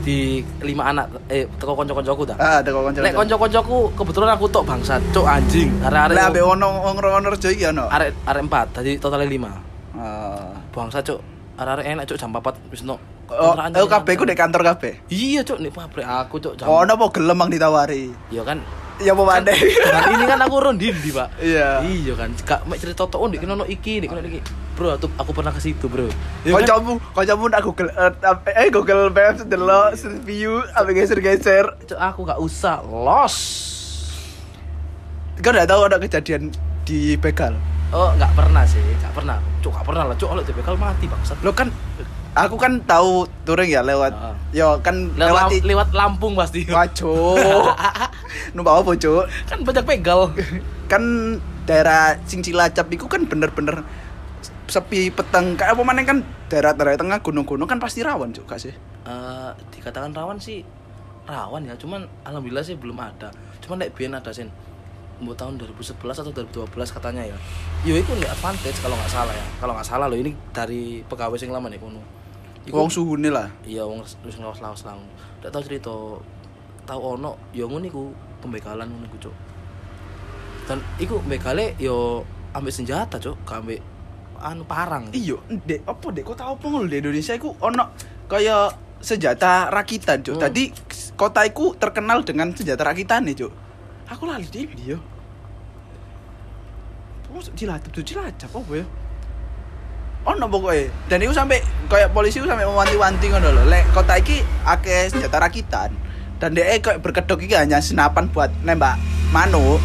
Di lima anak eh teko kanca-kancaku ta. Ah, teko kanca. Nek kanca-kancaku kebetulan aku tok bangsat, cuk anjing. Arek-arek Lah ambek ono wong rono rejo iki ono. arek arek 4, tadi totalnya 5. Ah. Bangsat, cuk. Arek-arek enak cuk jam 4 wis no. Oh, oh jam kabeh ku nek kantor kabeh. Iya, cuk, nek pabrik aku cuk jam. Ono apa gelem mang ditawari? Ya kan Ya apa mandek. Nah, ini kan aku rondi di, Pak. Iya. Iya kan. Kak mek cerita tok oh, ndek ono iki, ndek ono iki. Bro, aku, aku pernah ke situ, Bro. Ya kan? Kancamu, kancamu nak Google Earth, apa- eh Google Maps delok view apa geser-geser. Cuk, aku gak usah los. Kau udah tahu ada kejadian di begal? Oh, gak pernah sih, gak pernah. Cuk, gak pernah lah, cuk, kalau dibekal mati bangsat. Lo kan aku kan tahu touring ya lewat Heeh. yo kan Lewat, lewat lewat Lampung pasti. Wajo. Numpak apa, Cuk? kan banyak begal. Kan daerah sing Cilacap itu kan bener-bener sepi peteng kayak apa mana kan daerah-daerah tengah gunung-gunung kan pasti rawan Cuk, gak sih? Eh, dikatakan rawan sih rawan ya, cuman alhamdulillah sih belum ada. Cuman nek biyen ada sin mau tahun 2011 atau 2012 katanya ya. Yo itu nggak advantage kalau nggak salah ya. Kalau nggak salah loh ini dari pegawai sing lama nih kono. Iku- Wong suhune lah. iya wong wis lawas-lawas lah. Ndak tahu cerita tahu ono yo ngono iku pembekalan ngono iku, Cuk. Dan iku bekale yo ambek senjata, Cuk, gak ambek anu parang. Iya, dek apa dek kota apa ngono di Indonesia iku ono kaya senjata rakitan, Cuk. Hmm. Tadi kota iku terkenal dengan senjata rakitan nih, Cuk. Aku lali di dia. Masuk Cilacap tuh Cilacap apa ya? Ono pokoknya Dan itu sampai kayak polisi itu sampai mewanti-wanti ngono lho. Lek kota iki akeh senjata rakitan. Dan dia kayak berkedok iki hanya senapan buat nembak manuk.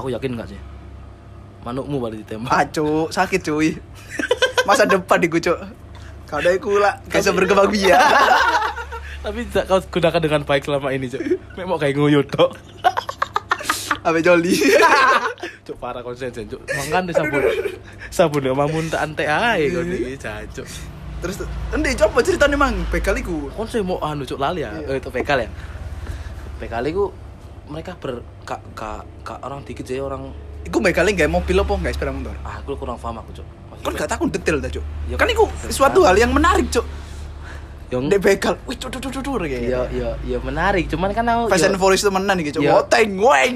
Aku yakin gak sih? Manukmu balik ditembak. Ah, Cuk, sakit cuy. Masa depan Cuk. Kalau iku lah, kayak berkembang biak. Tapi tidak kau gunakan dengan baik selama ini, Cuk. Mek mau kayak nguyut tok. Abe joli. Cuk parah konsen, Cuk. Mangan deh sabun. Sabun mamun tak ante ae kau iki, jancuk. Terus endi coba ceritanya mang begal iku. Kon sih mau anu Cuk lali ya. Eh, itu bekal ya. Bekal iku mereka ber kak kak kak orang dikit sih orang Iku begal gak mobil apa enggak sepeda motor? ah aku kurang paham aku Cuk. Maksudnya- Kan gak takut detail dah, Cuk. Ya, Kan iku kan. suatu hal yang menarik, Cuk. Yang Dek begal. Wih, cuk cuk cuk cuk kayak. ya ya ya menarik cuman kan aku Fast ya- and Furious temenan iki, Cuk. Ya. Ngoteng weng.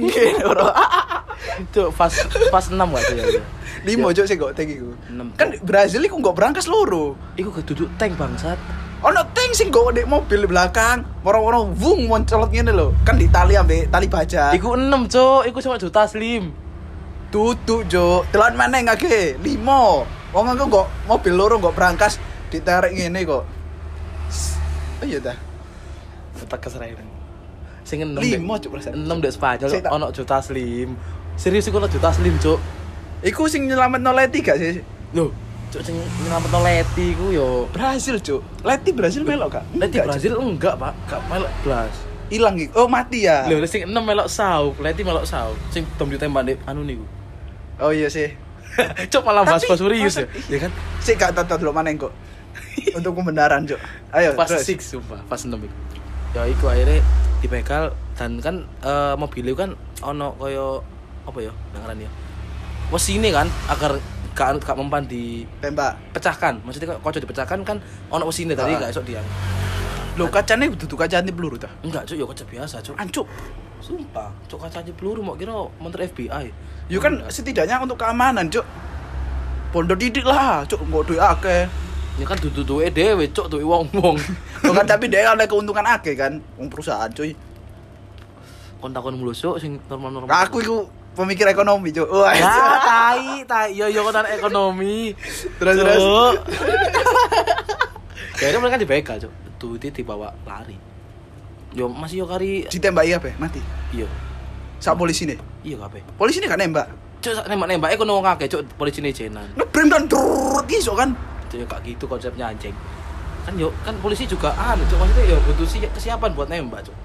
itu pas pas 6 gak tuh ya ya. Limo, Ya. Cuk, sing ngoteng iku. Enam, Kan Brazil iku gak berangkas loro. Iku keduduk tank bangsat. Ono tank sing nggo di mobil di belakang, moro-moro wung moncolot ngene lho. Kan di tali ambek tali baja. Iku 6, Cuk. Iku cuma juta slim. Tutu jo, telan mana ngake? Limo. Wong aku kok mobil loro kok berangkas ditarik ngene kok. Oh iya dah. Tetap keserahan. Sing 6 Limo, Cuk, perasaan. 6 dek Spanyol ono juta slim. Serius iku ono juta slim, Cuk. Iku sing nyelametno Leti gak sih? Loh, Cuk sing nyelametno Leti iku yo Brazil, Cuk. Leti Brazil melok gak? Leti Brazil enggak, Pak. Gak melok blas. Cuk. Ilang iku. Oh, mati ya. Lho, sing 6 melok sau, Leti melok sau. Sing dom ditembak nek anu niku. Oh iya sih. Cuk malah bahas-bahas serius ya. Ya kan? Sik gak tahu dulu mana kok. Untuk pembenaran, Cuk. Ayo, pas terus. 6 sumpah pas 6 itu ya iku akhirnya dibegal dan kan eh, mobil itu kan ono koyo apa ya dengaran ya ini kan agar gak gak mempan Tembak. dipecahkan maksudnya kok kocok dipecahkan kan ono ini tadi gak esok dia Lho kacane duduk kacane peluru ta. enggak cuk ya kaca biasa cuk Ancuk. sumpah cuk kaca aja peluru mau kira montor FBI Yo kan setidaknya untuk keamanan, Cuk. Pondok didik lah, Cuk, nggak duit akeh. Ya kan dudu duwe dhewe cuk duwe wong-wong Loh kan tapi dia ada keuntungan akeh kan, wong perusahaan cuy. kon takon mulu cuk sing normal-normal Aku itu pemikir ekonomi, Cuk. Wah. tai tai yo yo konan ekonomi Terus, terus. Kayaknya mereka dibegal cuk duitnya dibawa lari yo masih yo kari Ditembaki apa? Mati. iya Sak polisi nih. iya kabeh Polisi nih kan nembak. sak nembak nembak eh kono ngake cuk polisi ini jenan Ngebrem dan drrrr iso kan. Cuk ya gak gitu konsepnya anjing. Kan yo kan polisi juga anu cuk maksudnya yo butuh si- kesiapan buat nembak cuk.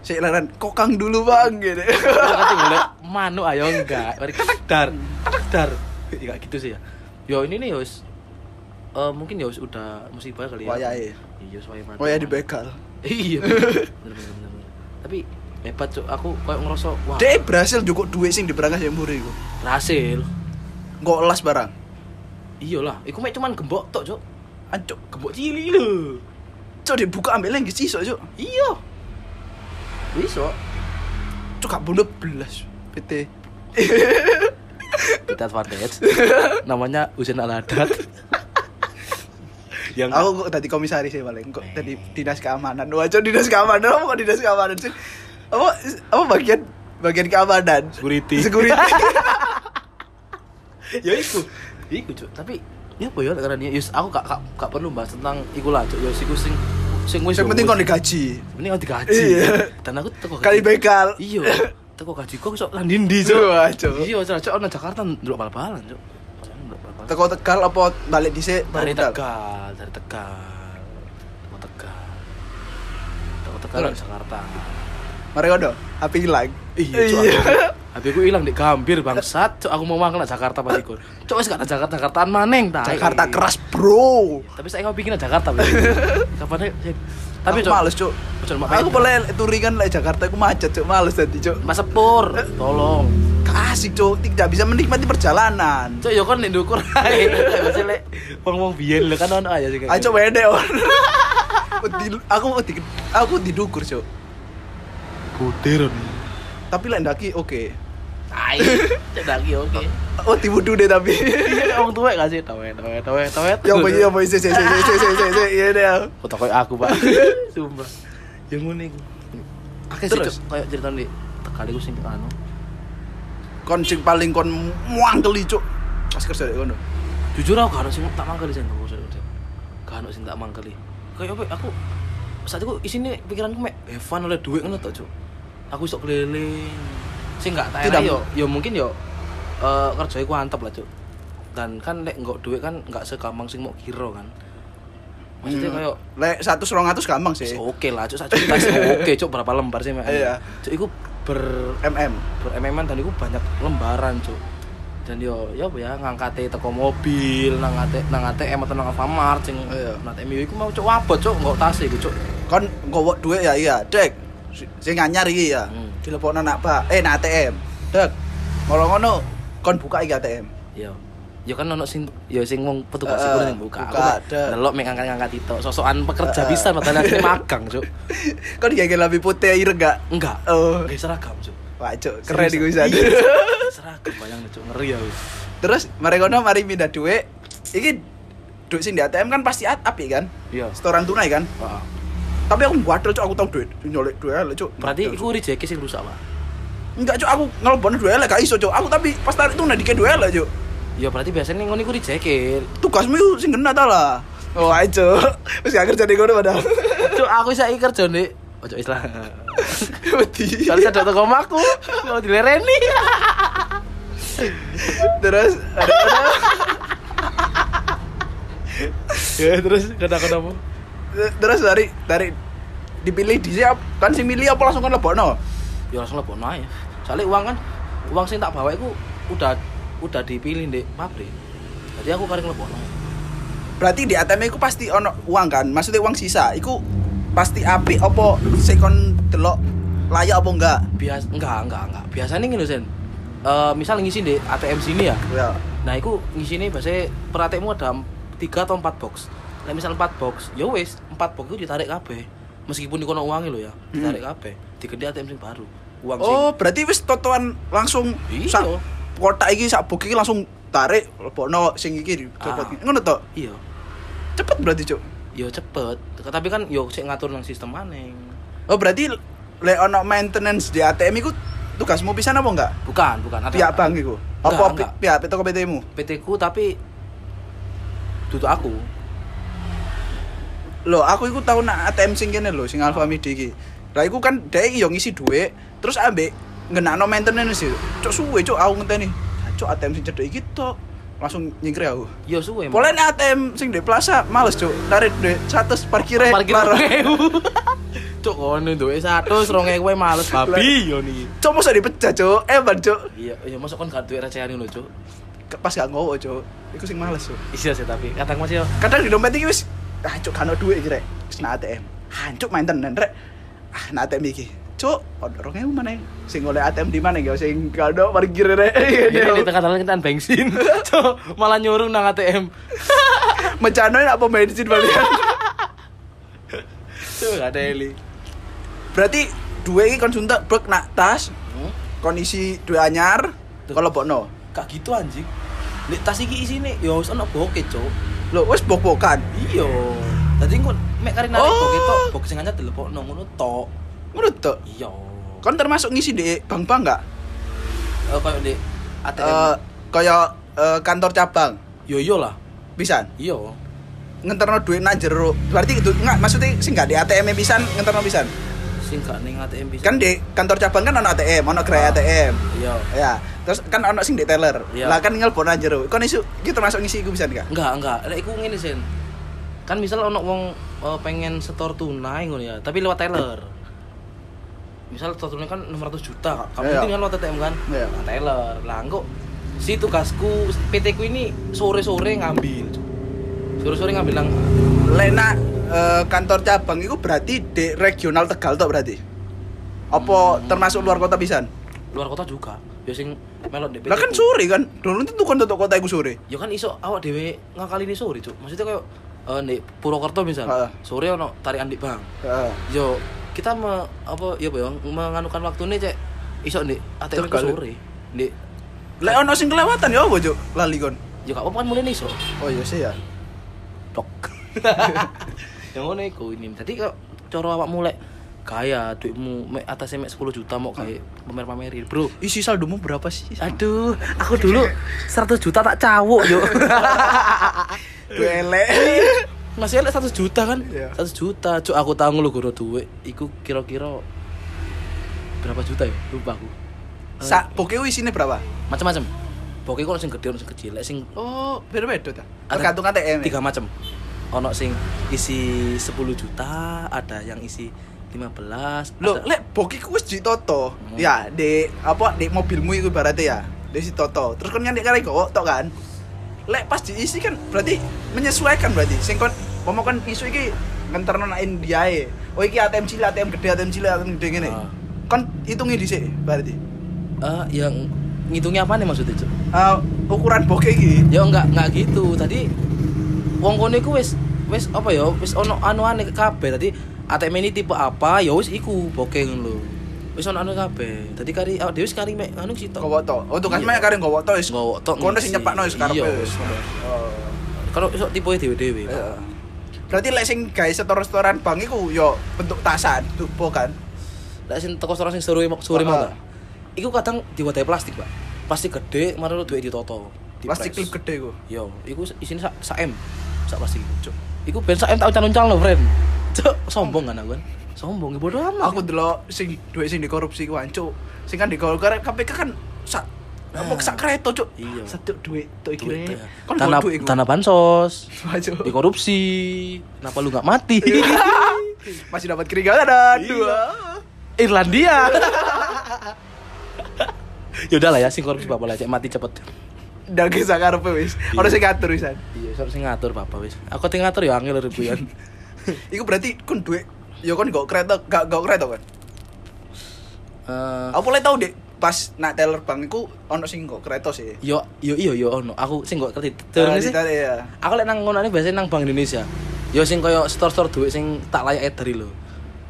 Si laran kokang dulu bang? Gitu. Udah kan boleh manu ayo enggak. Mari ketek dar ketek dar. Ya gitu sih ya. Yo ini nih yos eh mungkin ya udah musibah kali ya. Wayahe. iya wayah mati Oh ya dibegal. iya bener bener bener bener. tapi hebat cuk. Aku kayak ngerasa wah. Dia berhasil cukup duit sing diberangkas yang muri berhasil. Nggak las barang. Iyalah iku mek cuman gembok tok cuk Ancuk. gembok cili lho Cok dibuka ambil lagi sih cok. iya bisa Cok gak bunuh belas. PT. kita advantage namanya Usain Aladat yang Aku kok tadi komisaris ya paling. Kok tadi dinas keamanan. Wah, cok dinas keamanan. Apa kok dinas keamanan sih? Apa apa bagian bagian keamanan? security Security. ya iku iku cuk tapi ya apa ya karena dia yus aku gak, gak, gak perlu bahas tentang iku lah cuk yus iku sing sing wis penting kau digaji. penting kau digaji Iya. dan aku teko Kali begal. iya teko gaji kok sok landindi cuk Wah, cok. iya cuk cuk ono Jakarta ndelok bal-balan cuk. Teko Tegal apa balik dhisik dari? Tegal dari Tegal teko Tegal teko Tegal dari Jakarta Mari kono, HP hilang. Iya, cuk. Tapi aku hilang di Gambir bangsat. Cuk aku mau makan Jakarta pas iku. Gak ada Jakarta Jakartaan maneng ta. Jakarta keras, Bro. Tapi saya mau bikin Jakarta. Bro. Kapan sih? aku Tapi cuk males, Cuk. Mak Aku boleh touringan lek Jakarta aku macet, Cuk. Males tadi, Cuk. Mas Sepur, tolong. Kasih, Cuk. Tidak bisa menikmati perjalanan. Cuk yo kon nek ndukur ae. Masih lek wong-wong biyen lho kan ono aja sih. kayak Ayo gitu. wede on. Aku wedi aku didukur, Cuk. Budir. Tapi lek ndaki oke. Tai. Lagi oke. Oh, diwudu deh tapi. Iya wong tuwek gak sih? Tawe tawe tawe tawe. Ya apa ya apa sih sih sih sih sih sih sih iya deh. Kok koyo aku, Pak. Sumpah. Yang. Akeh sih Terus? Kayak cerita di Tegal iku sing anu. Kon sing paling kon muangkeli, Cuk. Pas kerja dek kono. Jujur aku gak ono sing tak mangkeli sing aku. Gak ono sing tak mangkeli. Kayak apa aku saat itu isine pikiranku mek Evan oleh duit ngono tok, Cuk. Aku iso keliling. Sing gak tak Tidak- yo yo mungkin yo eh kerja iku antep lah, Cuk. Dan kan lek nggak duit kan nggak segampang sing mau kira kan. Maksudnya Hmm. kayak lek 100 200 gampang sih. oke lah, Cuk. Sak juta sih oke, Cuk. Berapa lembar sih? Iya. Cuk, iku ber MM. ber MM dan iku banyak lembaran cuk dan yo ya apa ya ngangkate teko mobil nang ATM nang ATM atau nang Alfamart sing Iya. nang ATM iku mau cuk wabot cuk nggak tas iku cuk Kon nggowo duit ya iya, Dek. Sing anyar iki ya. Hmm. Dilepokno nak Pak. Eh, nak ATM. Dek. Kalau ngono kon buka iki ATM. yo yo kan ono sing yo sing wong petugas iku sing buka buka, delok mek ngangkat-ngangkat itu sosokan pekerja Heeh. bisa padahal aku magang cuk Kon iki lebih putih ireng gak? enggak Oh. Gak seragam cuk Wah, Cuk, keren iku bisa. Iya, seragam bayang cuk ngeri ya Terus mari kono mari mindah duit. Iki duit sing di ATM kan pasti at api kan? iya Setoran tunai kan? Heeh. Tapi aku buat cuk aku tau duit. Nyolek duit elek cuk. berarti iku rejeki sing rusak pak enggak cuk aku ngelebon duit elek gak iso cuk. Aku tapi pas tarik tunai dikit duit elek cuk. ya berarti biasanya ngono iku rejeki Tugasmu itu sing kena ta lah. Oh, ayo. Wis gak kerja di kono padahal. Cuk, aku saiki kerja nih. Ojo Islam. Wedi. Soalnya sadar toko omahku, mau dilereni. Terus ada ada ya terus kata kata apa? Terus dari dari dipilih di siap kan si milih apa langsung kan lebokno Ya langsung lebok aja. Soalnya uang kan, uang sing tak bawa itu udah udah dipilih di pabrik. Jadi aku kari lebok berarti di ATM itu pasti ono uang kan maksudnya uang sisa itu pasti api apa sekon delok layak apa enggak Bias enggak enggak enggak. Biasanya gini sen. Eh misal ngisi di ATM sini ya. ya Nah, itu ngisi biasanya per ATM ada 3 atau 4 box. Nah, misal 4 box, ya wis, 4 box itu ditarik kabeh. Meskipun dikono uangnya lo ya, ditarik kabeh. Digede ATM sing baru. Uang sing oh berarti wis totoan langsung Iya. sak kotak iki sak box iki langsung tarik lebokno sing iki dicopot Ah. ngono to iya. cepet berarti cuk Yo cepet. Tapi kan yo sik ngatur nang sistem maneng. oh berarti lek ono maintenance di ATM iku tugasmu pisan apa enggak Bukan, bukan. Ada pihak bank iku apa pihak toko PT mu PT ku tapi duduk aku. Loh, aku iku tau nak ATM sing kene lho, sing Alfa Midi iki. Lah iku kan dhek yo ngisi dhuwit, terus ambek ngenakno maintenance sih. Cuk suwe cuk aku ngenteni. Cuk ATM sing cedek iki tok. langsung nyingkir aku. Yo suwe. Nih ATM sing di plaza males cuk. Narik duit 100 parkirnya. parkir larang. 2000. Cuk kono duwe 100 2000 wae males babi yo niki. Cuk masa dipecah cuk. Eman cuk. Iya, iya masuk kan gak duwe recehan ngono, Cuk. Pas gak ngowo cuk. Iku sing males cuk. Iya sih tapi kadang masih yo Kadang di dompet iki wis ah cuk kan duit iki rek. Wis na ATM. Hancuk main tenan rek. Ah na ATM iki. Cuk, ono 2000 mana sing oleh ATM di mana ya sing kado parkir rek. Iya, di tengah jalan kita bensin. Cuk, malah nyuruh nang ATM. Mecano nak pom bensin balian. Cuk, gak ada eli. Berarti dua iki kon suntuk brek nak tas Hmm? kondisi dua anyar kalau bokno. Gak gitu anjing. Di tas iki isine yo wis ono bokeh, Cuk. Lho wis bok-bokan. Iya. Tadi engko mek kari narik Oh. bokeh tok, bokeh sing anyar dilepokno ngono tok. Ngono to. Iya. Kon termasuk ngisi di bank-bank enggak? Eh kayak di ATM. Eh kayak eh, kantor cabang. Yo yo lah. Pisan. Iya. Ngenterno duit nak jero. Berarti itu enggak maksudnya sing enggak di ATM pisan ngenterno pisan. Sing gak ning ATM bisa. Kan di kantor cabang kan ono ATM, ono gerai ATM. Iya. Ya, terus kan ono sing di teller. Iya. Lah kan ngelpon nang jero. Kon isu iki termasuk ngisi iku pisan enggak? Enggak, enggak. Lek iku ngene sen. Kan misal ono wong eh, pengen setor tunai ngono ya, tapi lewat teller. Misal setor tunai kan 600 juta, kamu Iya. tinggal lewat ATM kan? Iya. Lewat teller. Lah engko si tugasku PT ku ini sore-sore ngambil. Sore-sore ngambil nang Lena eh, kantor cabang itu berarti di regional Tegal tok berarti. Apa Hmm. termasuk luar kota pisan? luar kota juga. Ya sing melok. Lah kan sore kan. Dulu itu kan tutup kota iku sore. Ya kan iso awak dhewe ngakali ini sore, Cuk. Maksudnya kayak eh di Purwokerto misal. Heeh. Sore ono tarikan di bank. Heeh. Yo kita me, apa ya Bang menganukan waktu ini cek iso di ATM sore. Di Lek ono sing kelewatan ya apa, Cuk? Lali kon. ya gak apa-apa kan mulai iso. Oh iya sih ya. Tok. Yang ngono iku ini. Tadi kok cara awak mulai kaya duitmu mek atasnya mek 10 juta mau kayak pamer-pamerin, Bro. Isi saldomu berapa sih? Aduh, aku dulu 100 juta tak cawuk, yo. Elek. Masih ada 100 juta kan? Iya. 100 juta. Cuk, aku tahu ngeluh goro duit. Iku kira-kira berapa juta ya? Lupa aku. Sak pokoknya isine berapa? macam-macam pokoknya kok sing gede sing kecil sing Oh, beda-beda ta. Tergantung ATM. tiga macam ono sing isi 10 juta ada yang isi 15 Loh, ada- lek bokiku wis ditoto. Hmm. Ya, di apa di mobilmu itu ibaratnya ya. Di si toto. Terus kon nyandek kare kok tok kan. Lek pas diisi kan berarti menyesuaikan berarti. Sing kon pomo kon isu iki ngenterno nak Indiae. Oh iki ATM cilik, ATM gede, ATM cilik, ATM gede ngene. Ah. Kon hitungi dhisik berarti. Eh, yang ngitungnya apa nih maksudnya Cuk? Eh, ukuran bokeh iki. ya enggak enggak gitu tadi wong kono iku wis wis apa ya wis ono anuane kabeh tadi ATM ini tipe apa ya wis iku bokeh ngono lho wis ono anu kabeh tadi kari awak dhewe kari mek anu sitok Gowo to. Oh, tugas Iya. mek kare gowo to wis. Nggowo tok Kono sing nyepakno wis karepe Iya. wis. Oh. kalau iso tipe dhewe-dhewe Iya. Berarti lek sing setor restoran bank iku yo bentuk tasan, tupo kan. lek sing teko restoran sing sore sore mau iku kadang diwadahi plastik pak plastik gede mari lu duit ditoto Plastik Dipres. klip gede iku. yo iku isine sak sak M sak plastik iku cuk iku ben sak tak uncang-uncang lho friend cuk sombong kan aku kan sombong ya bodoh amat Aku delok sing duit sing dikorupsi ku hancur. Sing kan digolkar KPK kan sak apa sak kereta cuk. Iya. Satu duit tok iki. ya. Kon tanah tanah bansos dikorupsi kenapa lu nggak mati Masih dapat keringanan dua. Iya. Irlandia ya udah lah ya sing korupsi bapak lah cek mati cepet Udah kisah karepe wis. Ora sing ngatur wisan. iya harus ngatur bapak wis. Aku ting ngatur ya angel ribuan. Iku berarti kon duit ya kon gak kereta gak gak kereta kan. Eh, Aku boleh tahu dek pas nak teller bank iku ono sing gak kereta sih. yo yo iyo yo ono. Aku sing gak Ah, terus sih. ditarik ya. aku lek nang ngono biasanya nang Bank Indonesia. Yo sing koyo store-store duit sing tak layak edari lho.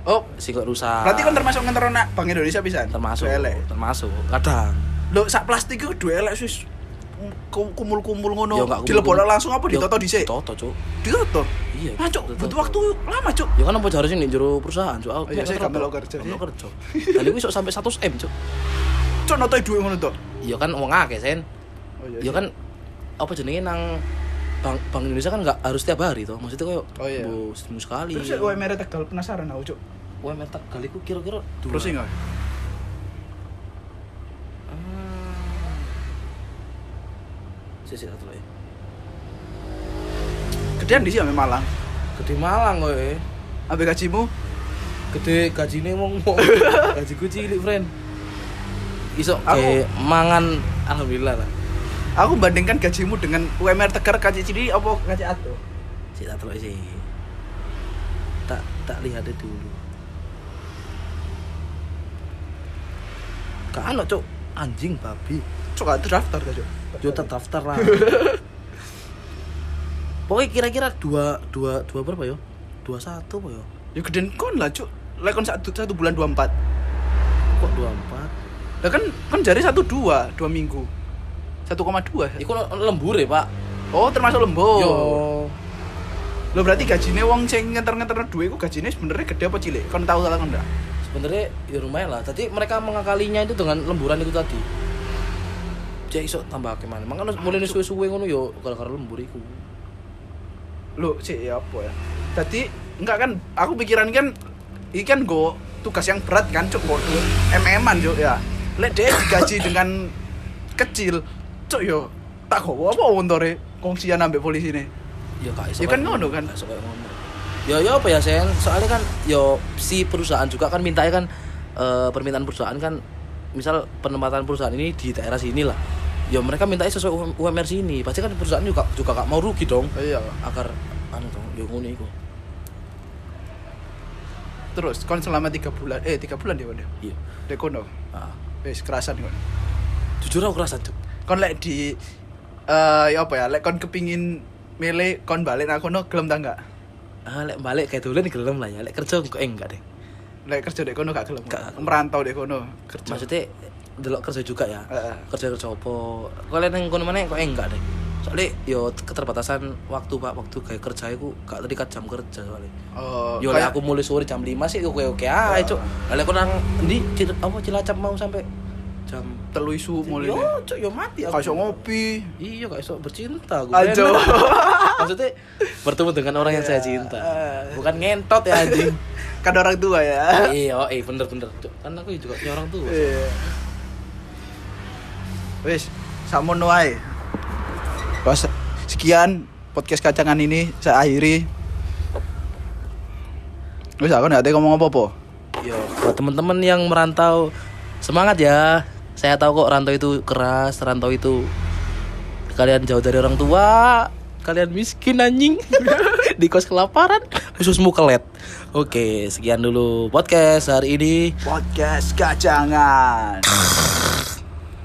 Oh, sing kok rusak. Berarti kon termasuk nganter nak Bank Indonesia pisan. termasuk termasuk kadang. Lho, sak plastik iku duit elek sus kumul-kumul ngono. Dilebokno kumpul-kumpul. langsung apa ditoto dhisik? ditoto cuk Ditoto. Iya, Nah, Cuk, butuh waktu lama, Cuk. Ya kan apa harusnya nih jero perusahaan, Cuk. Aku Oh, iya, saya gak melok ngerti. kerja, melok kerja. Dan itu iso sampai 100 M, Cuk. Cuk, notoi duit ngono to. Ya kan wong akeh, Sen. Oh Ya kan apa jenenge nang Bank, Bank Indonesia kan nggak harus tiap hari toh. Maksudnya koyo Oh, iya. bu, seminggu sekali. Terus ya UMR Tegal penasaran aku, Cuk. UMR Tegal iku kira-kira. Terus enggak? Sisi satu lagi. Gedean di sini sampe Malang. Gede Malang kowe. Ambil gajimu Gede gajine wong wong. Gajiku cilik, friend. Iso Aku- mangan alhamdulillah lah. Aku bandingkan gajimu dengan UMR Tegar kaji ciri apa kaji atuh? Sik tak telok sih. Tak tak lihat dulu. Kak ano cok anjing babi. Cok gak terdaftar gak, Cok? Yo tak daftar lah. Pokoknya kira-kira dua dua dua berapa yo? Dua satu apa yo? Ya gedean kon lah, Cok. Lah kon satu, satu bulan 24. Kok dua empat? Lah kan kan jari satu dua, dua minggu. 1,2 ya? Iku lembur ya pak? Oh, termasuk lembur. Yo. Lo berarti gajinya wong sing ngeter-ngeter duit iku gajine sebenarnya gede apa cilik? Kon tahu salah kon ndak? Sebenarnya ya lumayan lah. Tadi mereka mengakalinya itu dengan lemburan itu tadi. Cek iso tambah gimana? Makanya mulai suwe-suwe ngono yo gara-gara lembur iku. Lo sih ya apa ya? Tadi enggak kan aku pikiran kan iki kan go tugas yang berat kan cuk go MM-an cuk ya. Lek dia digaji dengan kecil, cuk yo tak kok apa wontore kongsian ambek polisi nih. Ya kak iso. Ya kan ngono kan? Ya ya apa ya Sen? Soalnya kan yo si perusahaan juga kan mintanya kan eh, permintaan perusahaan kan misal penempatan perusahaan ini di daerah sini lah. Ya mereka mintanya sesuai UMR sini. Pasti kan perusahaan juga juga gak mau rugi dong. Iya. Agar anu dong, yo ngono iku. Terus kon selama tiga bulan, eh tiga bulan dia waduh. Iya. Dekono. Ah. Wis kerasan kon. Jujur aku kerasa tuh. Kon lek di eh ya apa ya? Lek kon kepingin milih kon balik nang kono gelem ta enggak? Ah, lek balik kayak dulu nih gelem lah ya. Lek kerja kok eh, enggak deh. Lek kerja dek kono gak gelem. Gak. Merantau dek kono kerja. Maksudnya delok kerja juga ya. Kerja kerja apa? Kalian yang kono mana kok enggak deh. Soalnya yo keterbatasan waktu Pak, waktu kayak kerja aku gak terikat jam kerja soalnya. Oh, Yo kayak- aku mulai sore jam 5 sih oke oke Cuk. Lah lek aku nang Cil- apa Cilacap mau sampai jam telu isu mulai. Yo, Cuk, yo mati aku. Kau ngopi. Iya, gak iso bercinta gue. Ajo. Maksudnya bertemu dengan orang yang saya cinta. Bukan ngentot ya anjing. Kan orang tua ya. iya, oh, eh bener-bener. Cuk. Kan aku juga punya orang tua. Iya. Wis, samono wae. Bas, sekian podcast kacangan ini saya akhiri. Wis aku tahu ngomong apa-apa. Yo, buat teman-teman yang merantau semangat ya. Saya tahu kok rantau itu keras, rantau itu kalian jauh dari orang tua, kalian miskin anjing. Di kos kelaparan, khususmu kelet. Oke, sekian dulu podcast hari ini. Podcast kacangan.